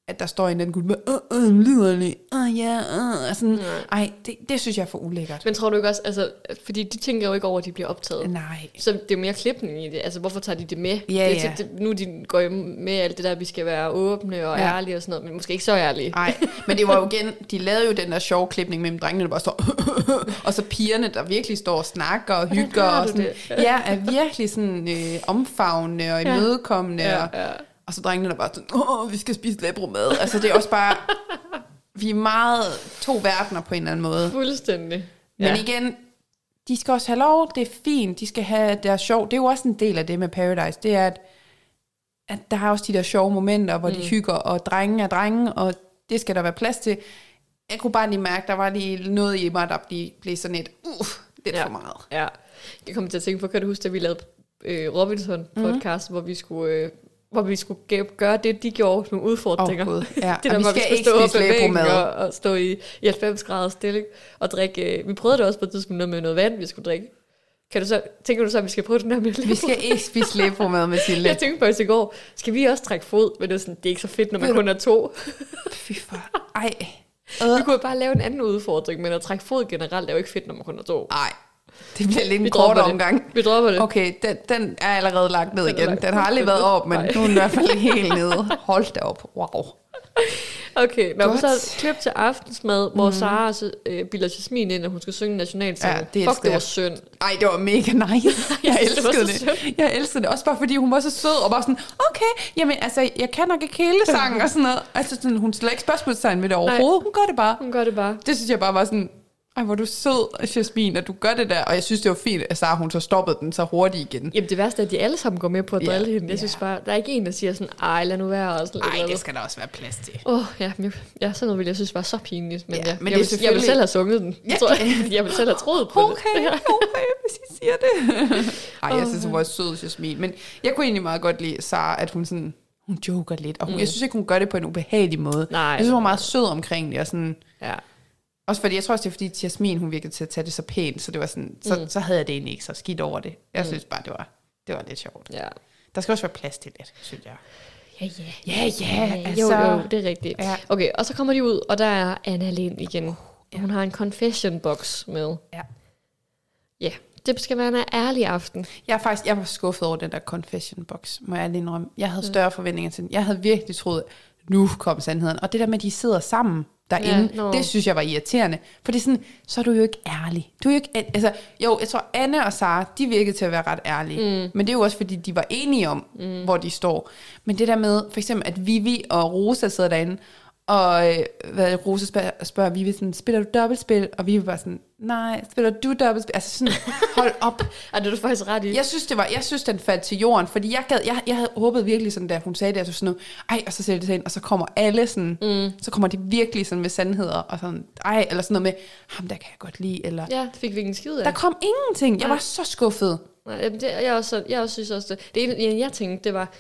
at der står en anden gut med, øh, øh, liderlig, øh, ja, øh, og sådan, ej, det, det synes jeg er for ulækkert. Men tror du ikke også, altså, fordi de tænker jo ikke over, at de bliver optaget. Nej. Så det er mere klipning i det. Altså, hvorfor tager de det med? Ja, det, ja. Det, nu de går jo med alt det der, vi skal være åbne og Ja. ja. ærlige og sådan noget, men måske ikke så ærlige. Nej, men det var jo [LAUGHS] igen, de lavede jo den der sjove klipning mellem drengene, der bare står, [LAUGHS] og så pigerne, der virkelig står og snakker og hygger, og sådan, ja, er virkelig sådan øh, omfavnende og imødekommende, Ja, og, ja. og så drengene, der bare sådan, åh, vi skal spise læbromad. Altså det er også bare, vi er meget to verdener på en eller anden måde. Fuldstændig. Men ja. igen, de skal også have lov, det er fint, de skal have deres sjov. Det er jo også en del af det med Paradise, det er, at, at der er også de der sjove momenter, hvor mm. de hygger, og drenge er drenge, og det skal der være plads til. Jeg kunne bare lige mærke, der var lige noget i mig, der blev, blev sådan et, uff, det er Ja. for meget. Ja. Jeg kommer til at tænke på, kan du huske, at vi lavede øh, Robinson-podcast, mm. hvor vi skulle... Øh, hvor vi skulle gøre det, de gjorde, nogle udfordringer. Åh, Gud, ja. [LAUGHS] det Og vi hvor skal skulle ikke stå op spise ad og, og stå i, i 90 grader stilling og drikke. Øh, vi prøvede det også på et tidspunkt noget med noget vand, vi skulle drikke. Kan du så, tænker du så, at vi skal prøve den der med Vi skal ikke spise læbromad, Mathilde. Jeg tænkte faktisk i går, skal vi også trække fod? Men det er, sådan, det er ikke så fedt, når man kun er to. Fy for... [LAUGHS] Ej. Vi kunne jo bare lave en anden udfordring, men at trække fod generelt er jo ikke fedt, når man kun er to. Ej. Det bliver lidt en kort det. omgang. Vi dropper det. Okay, den, den er allerede lagt ned Den igen. lagt Den har aldrig været op, men Nej. nu er den i hvert fald helt nede. Hold da op. Wow. Okay, nå, men så klip til aftensmad, hvor mm. Sara øh, bilder Jasmin ind, at hun skal synge nationalsangen. Ja, det Fuck, det var jeg. synd. Ej, det var mega nice. [LAUGHS] Jeg det var elskede så det. Jeg elskede det. Også bare fordi hun var så sød, og bare sådan, okay, jamen altså, jeg kan nok ikke hele sangen og sådan noget. Altså, sådan, hun stiller ikke spørgsmålstegn ved det overhovedet. Hun gør det bare. Hun gør det bare. Det synes jeg bare var sådan, ej, hvor du sød, Jasmin, at du gør det der. Og jeg synes, det var fint, at Sara, hun så stoppede den så hurtigt igen. Jamen det værste er, at de alle sammen går med på at drille hende. Jeg ja. synes bare, der er ikke en, der siger sådan, ej, lad nu være. Og sådan Ej, det skal der også være plads til. Åh, oh, ja, men, ja, sådan noget ville jeg synes var så pinligt. Men, Ja, ja, men jeg, vil, jeg vil selvfølgelig- selv have sunget den. Jeg, tror, jeg, [LAUGHS] jeg vil selv have troet på Okay, det. Ja. okay, hvis I siger det. [LAUGHS] Ej, jeg synes, hun var sød, Jasmin. Men jeg kunne egentlig meget godt lide Sara, at hun sådan, hun joker lidt. Og hun, mm. jeg synes ikke, hun gør det på en ubehagelig måde. Nej. Jeg synes, hun var meget sød omkring det. Og sådan, ja. Også fordi, jeg tror også, det er fordi, Jasmin, hun virkede til at tage det så pænt. Så det var sådan, så, mm. så havde jeg det egentlig ikke så skidt over det. Jeg synes bare, det var, det var lidt sjovt. ja. Der skal også være plads til lidt, synes jeg. Ja, ja. Ja, ja, altså. Jo, jo, det er rigtigt. Ja. Okay, og så kommer de ud, og der er Anna Lind igen. Hun har en confession box med. Ja. Ja, det skal være en ærlig aften. Jeg er faktisk, jeg var skuffet over den der confession box, må jeg lige indrømme. Jeg havde større forventninger til den. Jeg havde virkelig troet, nu kom sandheden. Og det der med, at de sidder sammen derinde, Ja, nå. det synes jeg var irriterende. For det er sådan, så er du jo ikke ærlig. Du er jo ikke, altså, jo, jeg tror, Anne og Sara, de virkede til at være ret ærlige. Mm. Men det er jo også, fordi de var enige om, mm. hvor de står. Men det der med, for eksempel, at Vivi og Rosa sidder derinde, og øh, hvad, Rosa spørger, spørger Vivi sådan, spiller du dobbeltspil? Og Vivi bare sådan, nej, spiller du dobbeltspil? Altså sådan, hold op. [LAUGHS] Ej, det er du faktisk ret i. Jeg synes, det var, jeg synes, den faldt til jorden, fordi jeg, gad, jeg, jeg havde håbet virkelig sådan, da hun sagde det, at sådan noget, ej, og så sætter det sig ind, og så kommer alle sådan, mm. så kommer de virkelig sådan med sandheder, og sådan, ej, eller sådan noget med, ham der kan jeg godt lide, eller, ja. Ja, det fik vi ikke en skid af. der kom ingenting, jeg Nej. var så skuffet. Nej, det, jeg, også, jeg også synes også, det, det ene, jeg tænkte, det var,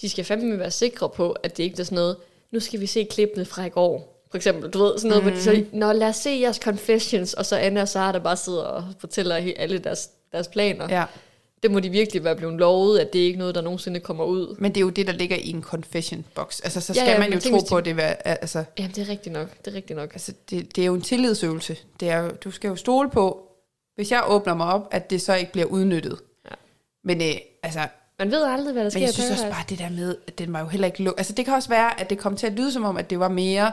de skal fandme være sikre på, at det ikke er sådan noget, nu skal vi se klippene fra i går. For eksempel, du ved, sådan noget, mm. hvor de så, Nå, lad os se jeres confessions, og så Anna og Sara, der bare sidder og fortæller alle deres, deres planer. Ja. Det må de virkelig være blevet lovet, at det er ikke noget, der nogensinde kommer ud. Men det er jo det, der ligger i en confession box. Altså, så Ja, skal ja, man men jo tro de- på, at det er, altså, Jamen, det er rigtigt nok. Det er rigtigt nok. altså det, det er jo en tillidsøvelse. Det er jo, du skal jo stole på, hvis jeg åbner mig op, at det så ikke bliver udnyttet. Ja. Men øh, altså, Man ved aldrig, hvad der sker Men jeg synes også bare, det der med, at den var jo heller ikke... Lu- altså, det kan også være, at det kom til at lyde som om, at det var mere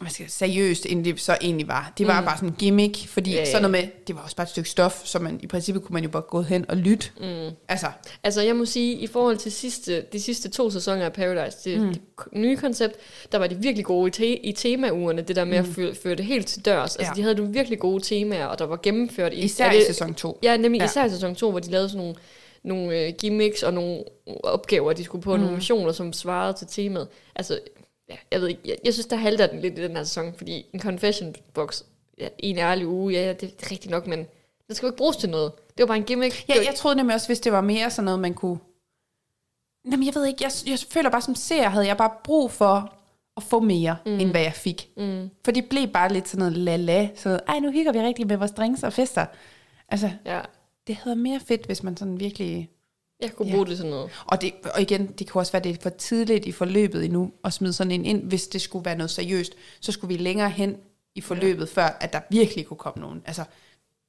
hvad skal jeg, seriøst, end det så egentlig var. Det var mm. bare sådan en gimmick, fordi Ja, ja, sådan noget med, det var også bare et stykke stof, så man, i princippet kunne man jo bare gå hen og lytte. Mm. Altså, Altså, jeg må sige, i forhold til sidste, de sidste to sæsoner af Paradise, det, mm. det nye koncept, der var de virkelig gode i, te, i temaugerne, det der med mm. at føre, føre det helt til dørs. Altså, Ja. de havde nogle virkelig gode temaer, og der var gennemført i... især er i det- sæson 2. Ja, nemlig. Ja. især i sæson 2, hvor de lavede sådan nogle, nogle øh, gimmicks og nogle opgaver, de skulle på, mm. nogle missioner, som svarede til temaet. Altså, ja, jeg ved ikke, jeg, jeg synes, der halter den lidt i den her sæson, fordi en confession box ja, i en ærlig uge, ja, ja det, er rigtigt nok, men den skal jo ikke bruges til noget. Det var bare en gimmick. Ja, jeg troede nemlig også, hvis det var mere sådan noget, man kunne... Jamen, jeg ved ikke, jeg, jeg føler bare som seer, havde jeg bare brug for at få mere, mm. end hvad jeg fik. Mm. For det blev bare lidt sådan noget la-la, sådan noget, ej, nu hygger vi rigtig med vores drinks og fester. Altså, ja. Det havde mere fedt, hvis man sådan virkelig Jeg kunne Ja. bruge det sådan noget. Og, det, og igen, det kan også være, det er for tidligt i forløbet endnu at smide sådan en ind. Hvis det skulle være noget seriøst, så skulle vi længere hen i forløbet, ja. før at der virkelig kunne komme nogen. Altså,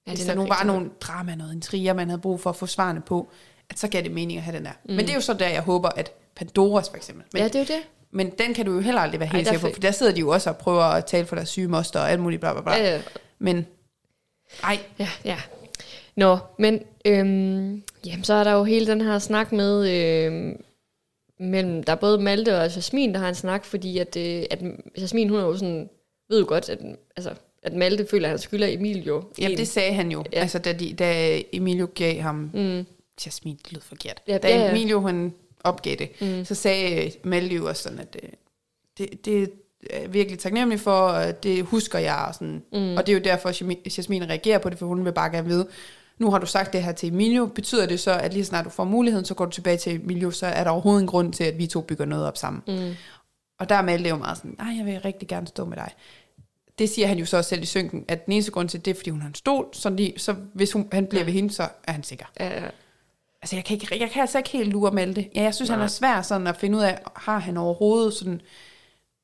ja, det hvis er der nu var nogle drama, noget intriger, man havde brug for at få svarene på, at så gav det mening at have den der. Mm. Men det er jo så der, jeg håber, at Pandoras for eksempel. Men, ja, det er jo det. men den kan du jo heller aldrig være helt sikker er på, for der sidder de jo også og prøver at tale for deres syge moster og alt muligt bla bla bla. Ja, ja. Men, ej, Ja, ja. Nå, men øhm, jamen, så er der jo hele den her snak med, øhm, mellem, der er både Malte og Jasmin, der har en snak, fordi at, øh, at Jasmin, hun er jo sådan, ved jo godt, at, altså, at Malte føler, at han skylder Emil jo. jamen, en. det sagde han jo, Ja. ja. altså da, de, da Emilio gav ham Mm, Jasmin, det lød forkert. Ja, Ja, da ja, ja. Emilio hun opgav det, Mm. så sagde Malte jo også sådan, at øh, det, det er virkelig taknemmelig for, det husker jeg. Og, sådan. Mm. og det er jo derfor, Jasmin reagerer på det, for hun vil bare gerne vide, nu har du sagt det her til Emilio, betyder det så, at lige snart du får muligheden, så går du tilbage til Emilio, så er der overhovedet en grund til, at vi to bygger noget op sammen. mm, Og der er Malte jo meget sådan, nej, jeg vil rigtig gerne stå med dig. Det siger han jo så også selv i synken, at den eneste grund til det, er, fordi hun har en stol, så, lige, så hvis hun, han bliver Ja. ved hende, så er han sikker. ja, ja. Altså, jeg kan, ikke, jeg kan altså ikke helt lure Malte. Ja, jeg synes, Nej. han er svær sådan at finde ud af, har han overhovedet sådan,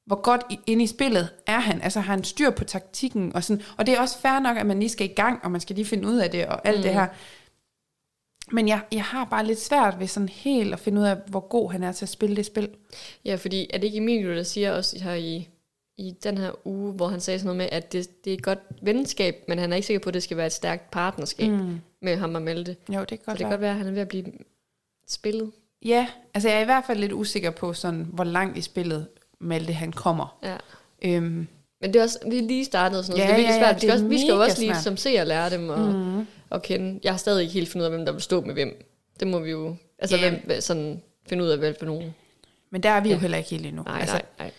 hvor godt inde i spillet er han? Altså, har han styr på taktikken? Og, sådan, og det er også fair nok, at man lige skal i gang, og man skal lige finde ud af det, og alt mm. det her. Men jeg, jeg har bare lidt svært ved sådan helt at finde ud af, hvor god han er til at spille det spil. Ja, fordi er det ikke Emilio, der siger også her i, i den her uge, hvor han sagde sådan noget med, at det, det er et godt venskab, men han er ikke sikker på, at det skal være et stærkt partnerskab mm. med ham og Malte. Jo, det kan Så godt det kan godt være, at han er ved at blive spillet. Ja, altså jeg er i hvert fald lidt usikker på, sådan, hvor langt i spillet Malte han kommer. Ja. Øhm, Men det er også, vi lige startet og sådan noget, Ja, så det er virkelig ja, ja, svært. Vi skal, også, vi skal jo også lige svært. som ser lære dem og, mm. at kende. Jeg har stadig ikke helt fundet ud af, hvem der vil stå med hvem. Det må vi jo, altså Ja. hvem, sådan finde ud af, hvad for nogen. men der er vi jo Ja. heller ikke helt endnu. Nej, altså, nej, nej.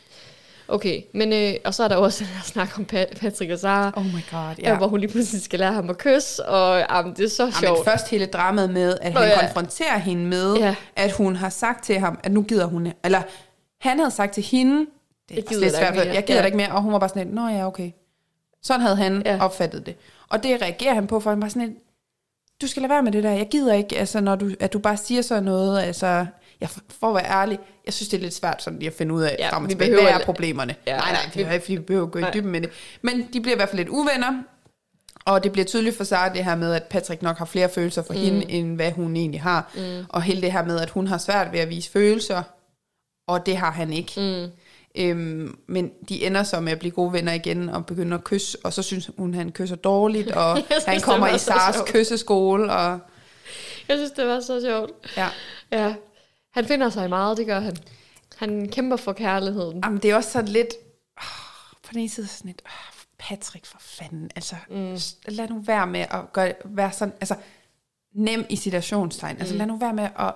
Okay, men øh, og så er der jo også den her snak om Pa- Patrick og Sara, Oh my god, ja. ja. hvor hun lige pludselig skal lære ham at kysse, og jamen, det er så Ja, sjovt. først hele dramaet med, at Nå, han ja. konfronterer hende med, Ja. ja. at hun har sagt til ham, at nu gider hun, eller han havde sagt til hende, det er gider lidt svært, jeg gider Ja. ikke mere, og hun var bare sådan lidt, nå ja, okay. Sådan havde han Ja. opfattet det. Og det reagerer han på, for han var sådan lidt, du skal lade være med det der, jeg gider ikke, altså, når du, at du bare siger sådan noget, altså, jeg, for at være ærlig, jeg synes, det er lidt svært sådan lige at finde ud af, Ja, frem vi behøver hvad er problemerne? Ja, nej, nej, vi- det er ikke, fordi vi behøver at gå i Nej. dybden med det. Men de bliver i hvert fald lidt uvenner, og det bliver tydeligt for Sara det her med, at Patrick nok har flere følelser for mm. hende, end hvad hun egentlig har. Mm. Og hele det her med, at hun har svært ved at vise følelser, og det har han ikke. Mm. Øhm, men de ender så med at blive gode venner igen og begynder at kysse, og så synes hun, han kysser dårligt, og [LAUGHS] synes, han kommer i sjovt. kysseskole, og Jeg synes, det var så sjovt. ja. Ja, han finder sig meget, det gør han. Han kæmper for kærligheden. Jamen, det er også sådan lidt, oh, på den ene side sådan lidt, oh, Patrick for fanden, altså, mm. lad nu være med at gøre, være sådan, altså, nem i situationstegn, mm. altså lad nu være med at,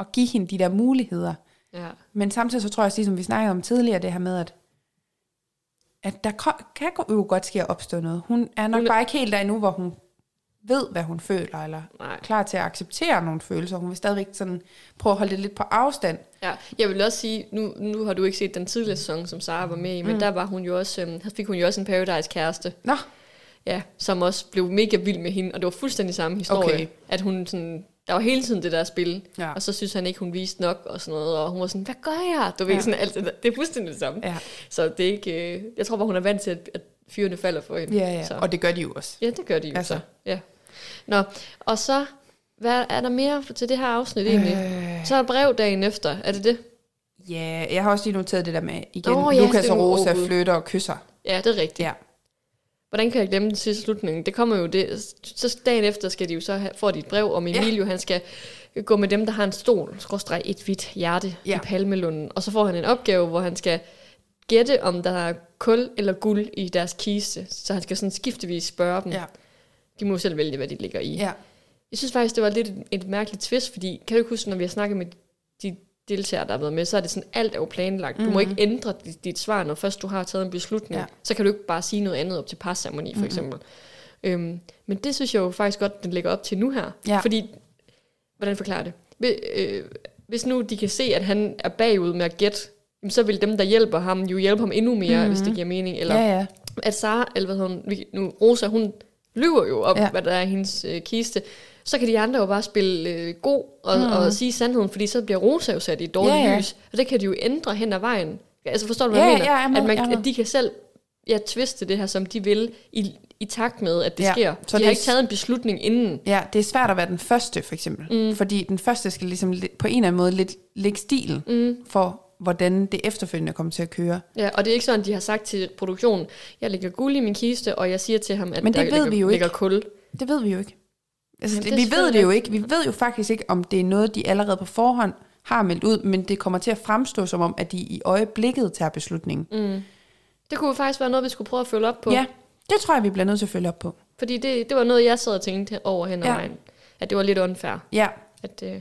at give hende de der muligheder. Ja. Men samtidig så tror jeg også, ligesom vi snakkede om tidligere, det her med, at, at der kan jo godt ske at opstå noget. Hun er nok Hun bare ikke helt der endnu, hvor hun ved, hvad hun føler, eller Nej. klar til at acceptere nogle følelser. Hun vil stadigvæk sådan prøve at holde det lidt på afstand. Ja, jeg vil også sige, nu, nu har du ikke set den tidligere sæson, som Sara var med i, men mm. der var hun jo også, øhm, fik hun jo også en Paradise-kæreste, Nå, ja, som også blev mega vild med hende, og det var fuldstændig samme historie, Okay. at hun sådan, der var hele tiden det der spil, Ja. og så synes han ikke, hun viste nok og sådan noget, og hun var sådan, hvad gør jeg? Du ved, Ja. sådan alt det der. Det er fuldstændig det samme. ja. Så det er ikke, øh, jeg tror bare, hun er vant til, at, at fyrene falder for hende. Ja, ja. Så. Og det gør de jo også. Ja, det gør de jo Altså. så. Ja. Nå, og så, hvad er der mere til det her afsnit egentlig? Øh. Så er der brev dagen efter, er det det? Ja, jeg har også lige noteret det der med, igen, oh, ja, Lukas og Rosa flytter og kysser. Ja, det er rigtigt. Ja. Hvordan kan jeg glemme den sidste slutning? Det kommer jo det. Så dagen efter skal de jo så have, får de et brev om Ja. Emilio, han skal gå med dem, der har en stol, skråstreg et hvidt hjerte ja. Ja. i Palmelunden. Og så får han en opgave, hvor han skal gætte, om der er kul eller guld i deres kiste. Så han skal sådan skiftevis spørge dem. Ja. De må selv vælge, hvad de ligger i. ja. Jeg synes faktisk, det var lidt et, et mærkeligt twist, fordi kan du huske, når vi har snakket med deltagere, der har været med, så er det sådan, alt er jo planlagt. Du må ikke ændre dit, dit svar, når først du har taget en beslutning. Ja. Så kan du ikke bare sige noget andet op til parceremoni, for eksempel. Øhm, men det synes jeg jo faktisk godt, den lægger op til nu her. Ja. Fordi, hvordan forklarer det? Hvis, øh, hvis nu de kan se, at han er bagud med at gætte, så vil dem, der hjælper ham, jo hjælpe ham endnu mere, mm-hmm. hvis det giver mening. Eller Ja, ja. at Sara, eller hvad hedder hun, nu, Rosa, hun lyver jo om. Ja. hvad der er i hendes øh, kiste. Så kan de andre jo bare spille øh, god og, mm. og sige sandheden, fordi så bliver Rosa jo sat i et dårligt Ja, ja. lys. Og det kan de jo ændre hen ad vejen. Altså forstår du, hvad Ja, jeg mener? ja, jeg med, at, man, jeg at de kan selv ja, tviste det her, som de vil, i, i takt med, at det Ja, sker. så de det har ikke taget en beslutning inden. Ja, det er svært at være den første, for eksempel. Mm. Fordi den første skal ligesom li- på en eller anden måde lidt lægge stilen mm. for, hvordan det efterfølgende kommer til at køre. Ja, og det er ikke sådan, de har sagt til produktionen, jeg lægger guld i min kiste, og jeg siger til ham, at Men det der ved ligger, vi jo ligger ikke. kul. Det ved vi jo ikke. Altså, Jamen, det, vi ved det jo ikke. Vi ved jo faktisk ikke, om det er noget, de allerede på forhånd har meldt ud, men det kommer til at fremstå som om, at de i øjeblikket tager beslutningen. Mm. Det kunne faktisk være noget, vi skulle prøve at følge op på. Ja, det tror jeg, vi bliver nødt til at følge op på. Fordi det, det var noget, jeg sad og tænkte over hen ad Ja. vejen. At det var lidt unfair. Ja, At, øh,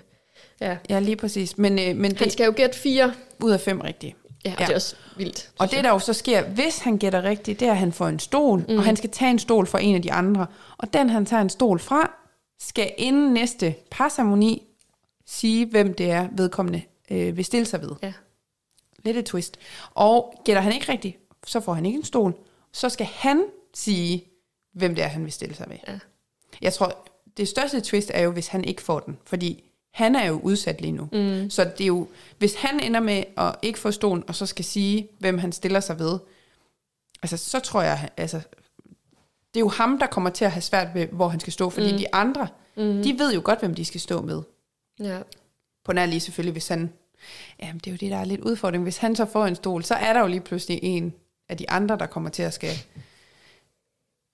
ja. ja lige præcis. Men, øh, men Han det skal jo gætte fire. ud af fem rigtige. Ja, Ja. det er også vildt. Og det, der jo så sker, hvis han gætter rigtigt, det er, at han får en stol, mm. og han skal tage en stol fra en af de andre. Og den, han tager en stol fra, skal inden næste parceremoni sige, hvem det er, vedkommende øh, vil stille sig ved. Ja. Lidt et twist. Og gætter han ikke rigtigt, så får han ikke en stol. Så skal han sige, hvem det er, han vil stille sig ved. Ja. Jeg tror, det største twist er jo, hvis han ikke får den. Fordi han er jo udsat lige nu. Mm. Så det er jo, hvis han ender med at ikke få stolen, og så skal sige, hvem han stiller sig ved, altså så tror jeg, altså, det er jo ham, der kommer til at have svært ved, hvor han skal stå, fordi mm. de andre, mm. de ved jo godt, hvem de skal stå med. Ja. På nær lige selvfølgelig, hvis han, jamen det er jo det, der er lidt udfordring. Hvis han så får en stol, så er der jo lige pludselig en af de andre, der kommer til at skal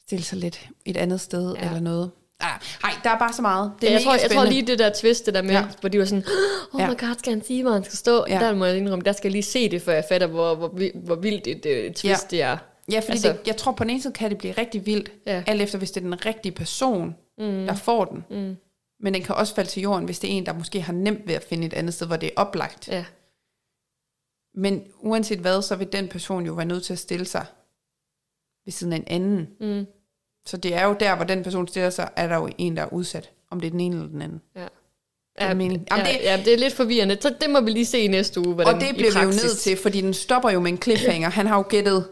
stille sig lidt et andet sted Ja. ja. eller noget. Ah, nej, der er bare så meget. Det er jeg, mega tror, jeg tror lige det der twist, det der med, Ja. ja. hvor de var sådan, oh Ja. my god, skal han sige, hvor han skal stå? Ja. Ja. Der må jeg indrømme, der skal jeg lige se det, før jeg fatter, hvor, hvor, hvor vildt et uh, twist Ja. det er. Ja, fordi Altså- det, jeg tror på den ene side kan det blive rigtig vildt, Ja. ja. alt efter hvis det er den rigtige person, mm. der får den. Mm. Men den kan også falde til jorden, hvis det er en, der måske har nemt ved at finde et andet sted, hvor det er oplagt. Ja. Men uanset hvad, så vil den person jo være nødt til at stille sig ved siden af en anden. Mm. Så det er jo der, hvor den person stiller sig, er der jo en, der er udsat. Om det er den ene eller den anden. Ja. Ja, meningen. ja, Jamen, det- ja, det er lidt forvirrende. Så det må vi lige se i næste uge, hvordan Og det bliver vi jo nødt til, fordi den stopper jo med en cliffhanger. Han har jo gættet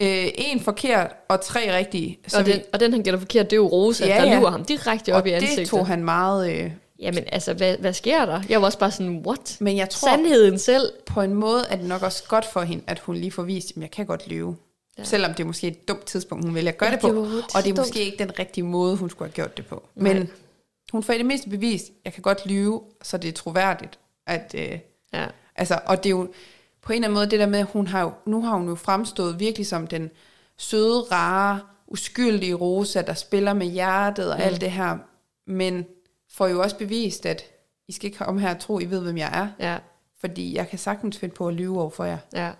øh, en forkert og tre rigtige. Så Og den, og den, han gætter forkert, det er jo Rosa, Ja, der lurer ham direkte op og i det ansigtet. tog han meget... Øh, Jamen altså, hvad, hvad sker der? Jeg var også bare sådan, what? men jeg tror, Sandheden selv. på en måde er det nok også godt for hende, at hun lige får vist, at jeg kan godt lyve. Ja. Selvom det er måske et dumt tidspunkt, hun vælger at gøre Ja, det på. det og det er dumt. måske ikke den rigtige måde, hun skulle have gjort det på. Nej. Men hun får i det mindste bevist, jeg kan godt lyve, så det er troværdigt. At, øh, Ja. altså, og det er jo på en eller anden måde det der med, at hun har nu har hun jo fremstået virkelig som den søde, rare, uskyldige Rosa, der spiller med hjertet og mm. alt det her. Men får jo også bevist, at I skal ikke komme her og tro, I ved, hvem jeg er. Ja, Fordi jeg kan sagtens finde på at lyve over for jer. ja.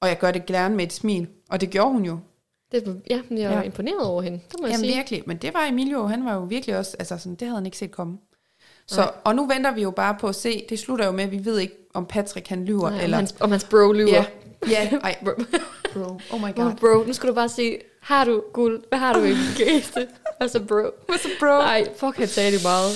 Og jeg gør det gerne med et smil. Og det gjorde hun jo. Det, ja, jeg var Ja. imponeret over hende. Det må jeg Jamen sige. virkelig. Men det var Emilio, han var jo virkelig også, altså sådan, det havde han ikke set komme. Så, og nu venter vi jo bare på at se, det slutter jo med, at vi ved ikke, om Patrick han lyver, Nej, eller... om, hans, om hans bro lyver. Ja, ja, ej, [LAUGHS] Bro. bro, oh my god. bro, nu skal du bare sige, har du guld? Hvad har du i din kiste? Altså, bro. What's up, bro? Nej, fuck, han sagde det meget.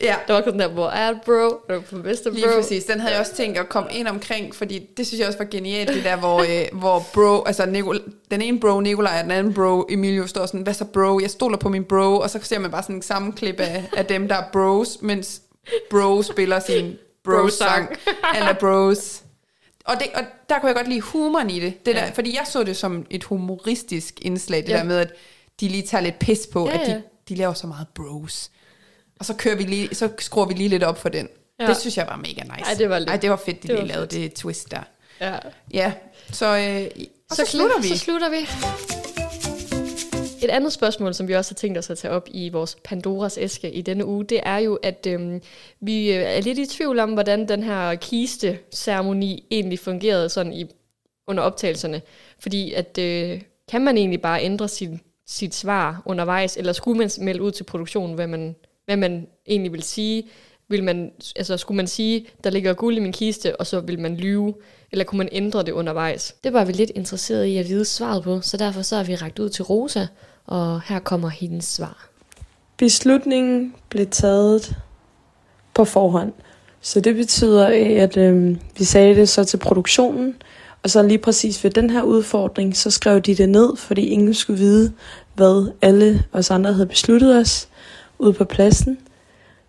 Ja, Der var sådan der, hvor er det, bro? Er du på bedste, bro? lige præcis. Den havde jeg også tænkt at komme ind omkring, fordi det synes jeg også var genialt, det der, hvor, øh, hvor bro, altså Nicol, den ene bro Nikolaj, og den anden bro Emilio står sådan, hvad så bro? Jeg stoler på min bro, og så ser man bare sådan en sammenklip af, af dem, der er bros, mens bro spiller sin bro-sang. Eller bros. Og, det, og der kunne jeg godt lide humoren i det. det der, Ja. Fordi jeg så det som et humoristisk indslag, det Ja. der med, at de lige tager lidt pis på, Ja, at de, de laver så meget bros. Og så, kører vi lige, så skruer vi lige lidt op for den. Ja. Det synes jeg var mega nice. Ej, det var lidt- Ej, det var fedt, de det lige lavede fedt. det twist der. Ja. Ja, så, øh, og så, så slutter vi. Så slutter vi. Et andet spørgsmål, som vi også har tænkt os at tage op i vores Pandoras æske i denne uge, det er jo, at øhm, vi øh, er lidt i tvivl om, hvordan den her kiste-ceremoni egentlig fungerede sådan i, under optagelserne. Fordi at, øh, kan man egentlig bare ændre sin, sit svar undervejs, eller skulle man melde ud til produktionen, hvad man, hvad man egentlig vil sige? Vil man, altså, skulle man sige, der ligger guld i min kiste, og så vil man lyve? Eller kunne man ændre det undervejs? Det var vi lidt interesseret i at vide svaret på, så derfor så har vi rækket ud til Rosa, og her kommer hendes svar. Beslutningen blev taget på forhånd. Så det betyder, at øh, vi sagde det så til produktionen, og så lige præcis ved den her udfordring, så skrev de det ned, fordi ingen skulle vide, hvad alle os andre havde besluttet os ude på pladsen.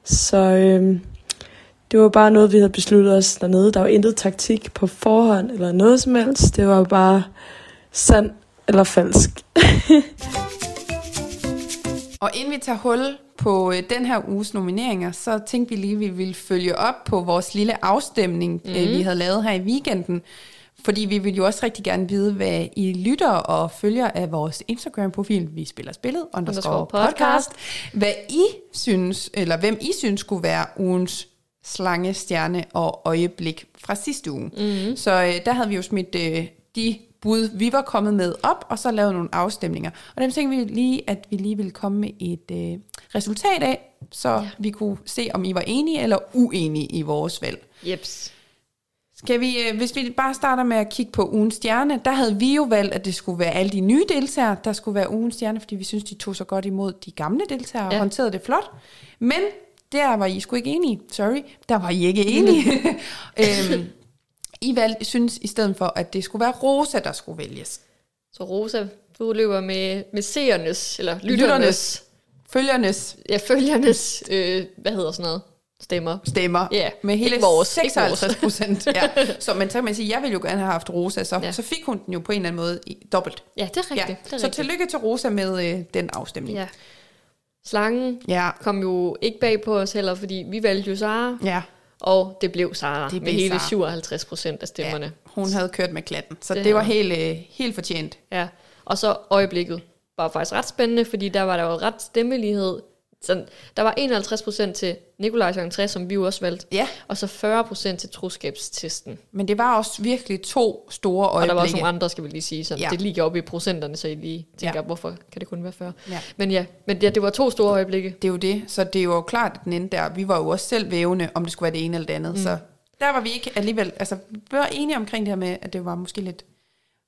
Så øh, det var bare noget, vi havde besluttet os dernede. Der var intet taktik på forhånd eller noget som helst. Det var bare sand eller falsk. [LAUGHS] Og inden vi tager hul på øh, den her uges nomineringer, så tænkte vi lige, at vi ville følge op på vores lille afstemning, mm. vi havde lavet her i weekenden. Fordi vi vil jo også rigtig gerne vide, hvad I lytter og følger af vores Instagram-profil, vi spiller spillet, underscore podcast. podcast. Hvad I synes, eller hvem I synes skulle være ugens slange, stjerne og øjeblik fra sidste uge. Mm. Så øh, der havde vi jo smidt øh, de bud, vi var kommet med op, og så lavet nogle afstemninger. Og dem tænkte vi lige, at vi lige ville komme med et øh, resultat af, så ja. vi kunne se, om I var enige eller uenige i vores valg. Jeps. Skal vi, øh, hvis vi bare starter med at kigge på ugens stjerne, der havde vi jo valgt, at det skulle være alle de nye deltagere, der skulle være ugens stjerne, fordi vi synes, de tog så godt imod de gamle deltagere og håndterede det flot. Men der var I sgu ikke enige. Sorry, der var I ikke enige. [LAUGHS] øhm, I valgte, synes i stedet for, at det skulle være Rosa, der skulle vælges. Så Rosa, du løber med, med seernes, eller lytternes, lytternes følgernes. Ja, følgernes, øh, hvad hedder sådan noget? Stemmer. Stemmer. Ja, med hele ikke vores, 56 procent. ja. [LAUGHS] Så man, så kan man sige, jeg ville jo gerne have haft Rosa, så, ja. så fik hun den jo på en eller anden måde i, dobbelt. Ja, det er rigtigt. Ja. Det er så rigtigt. tillykke til Rosa med øh, den afstemning. Ja. Slangen Ja. kom jo ikke bag på os heller, fordi vi valgte jo Sara, Ja, og det blev Sara Det med hele Sara. 57 procent af stemmerne. ja, hun havde kørt med klatten, så det, Det var helt, øh, helt fortjent. Ja, og så øjeblikket var faktisk ret spændende, fordi der var der jo ret stemmelighed. Så der var 51% til Nikolajs entré, som vi jo også valgte, Ja, og så 40% til troskabstesten. men det var også virkelig to store Og der var også øjeblikke. nogle andre, skal vi lige sige, så Ja. det ligger oppe i procenterne, så I lige tænker, ja. hvorfor kan det kun være 40? Ja. Men ja, men ja, det var to store øjeblikke. Det er jo det, så det er jo klart, at den endte der. Vi var jo også selv vævende, om det skulle være det ene eller det andet. Mm. Så der var vi ikke alligevel, altså vi var enige omkring det her med, at det var måske lidt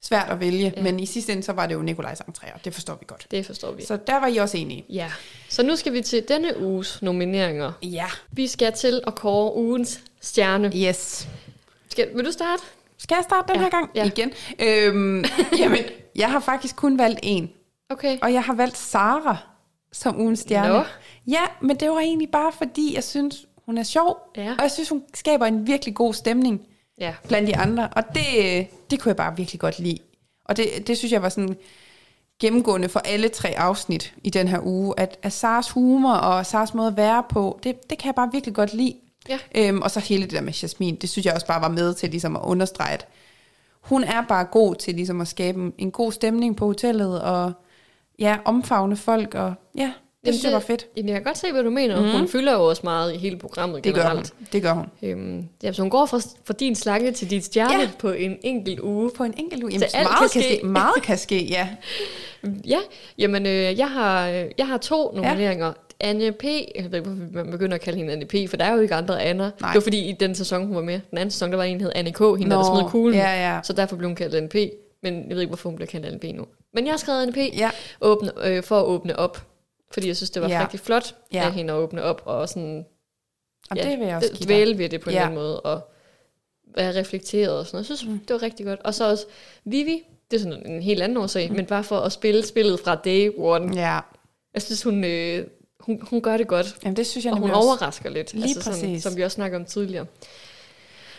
svært at vælge, ja. Men i sidste ende, så var det jo Nikolajs entréer. Det forstår vi godt. Det forstår vi. Så der var I også enige. Ja, så nu skal vi til denne uges nomineringer. Ja. Vi skal til at kåre ugens stjerne. Yes. Skal, vil du starte? Skal jeg starte den Ja, her gang ja. igen? Øhm, [LAUGHS] jamen, jeg har faktisk kun valgt en, Okay. og jeg har valgt Sara som ugens stjerne. Nå. Ja, men det var egentlig bare fordi, jeg synes, hun er sjov, Ja. og jeg synes, hun skaber en virkelig god stemning. Ja. blandt de andre. Og det, det kunne jeg bare virkelig godt lide. Og det, det synes jeg var sådan gennemgående for alle tre afsnit i den her uge, at, at Sars humor og Sars måde at være på, det, det kan jeg bare virkelig godt lide. Ja. Øhm, og så hele det der med Jasmin, det synes jeg også bare var med til ligesom at understrege, at hun er bare god til ligesom at skabe en, god stemning på hotellet, og ja, omfavne folk, og ja, Jamen, synes jeg var fedt. Jamen, jeg kan godt se, hvad du mener. Mm. Hun fylder jo også meget i hele programmet Det gør hun. generelt. Det gør hun. Øhm, ja, så hun går fra, fra din slange til dit stjerne Ja. på en enkelt uge. På en enkelt uge. Så Jamen, alt meget kan ske. ske. Meget kan ske, ja. [LAUGHS] Ja, jamen øh, jeg, har, øh, jeg har to nomineringer. Ja. Anne P. Jeg ved ikke, hvorfor man begynder at kalde hende Anne P., for der er jo ikke andre Anna. Nej. Det var fordi, i den sæson, hun var med, den anden sæson, der var en, der hed Anne K., hende, der, der Nå, smed kuglen. ja, ja. Så derfor blev hun kaldt Anne P. Men jeg ved ikke, hvorfor hun bliver kaldt Anne P. nu. Men jeg har skrevet Anne P. Ja. Åbne, øh, for at åbne op. Fordi jeg synes, det var Ja. ja. rigtig flot Ja. af hende at åbne op, og sådan Og det vil jeg også give dvæle ved det på en Ja. anden måde, og være reflekteret og sådan noget. Jeg synes, mm. det var rigtig godt. Og så også Vivi, det er sådan en helt anden årsag, mm. men bare for at spille spillet fra day one. Ja, Jeg synes, hun, øh, hun, hun gør det godt, Jamen, det synes jeg og hun også. overrasker lidt, altså Lige sådan, præcis. som vi også snakkede om tidligere.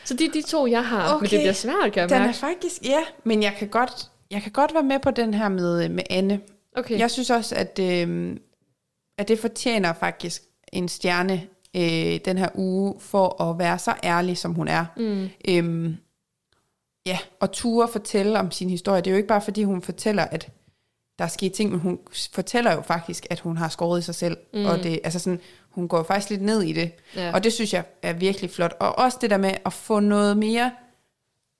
Så det er de to, jeg har, okay. men det bliver svært, kan jeg Den er mærke. faktisk, ja, men jeg kan godt, jeg kan godt være med på den her med, med Anne. Okay. Jeg synes også, at, øh, at det fortjener faktisk en stjerne øh, den her uge, for at være så ærlig, som hun er. Mm. Øhm, ja, og ture fortælle om sin historie. Det er jo ikke bare, fordi hun fortæller, at der er sket ting, men hun fortæller jo faktisk, at hun har skåret i sig selv. Mm. Og det, altså sådan, hun går faktisk lidt ned i det. Ja. Og det synes jeg er virkelig flot. Og også det der med at få noget mere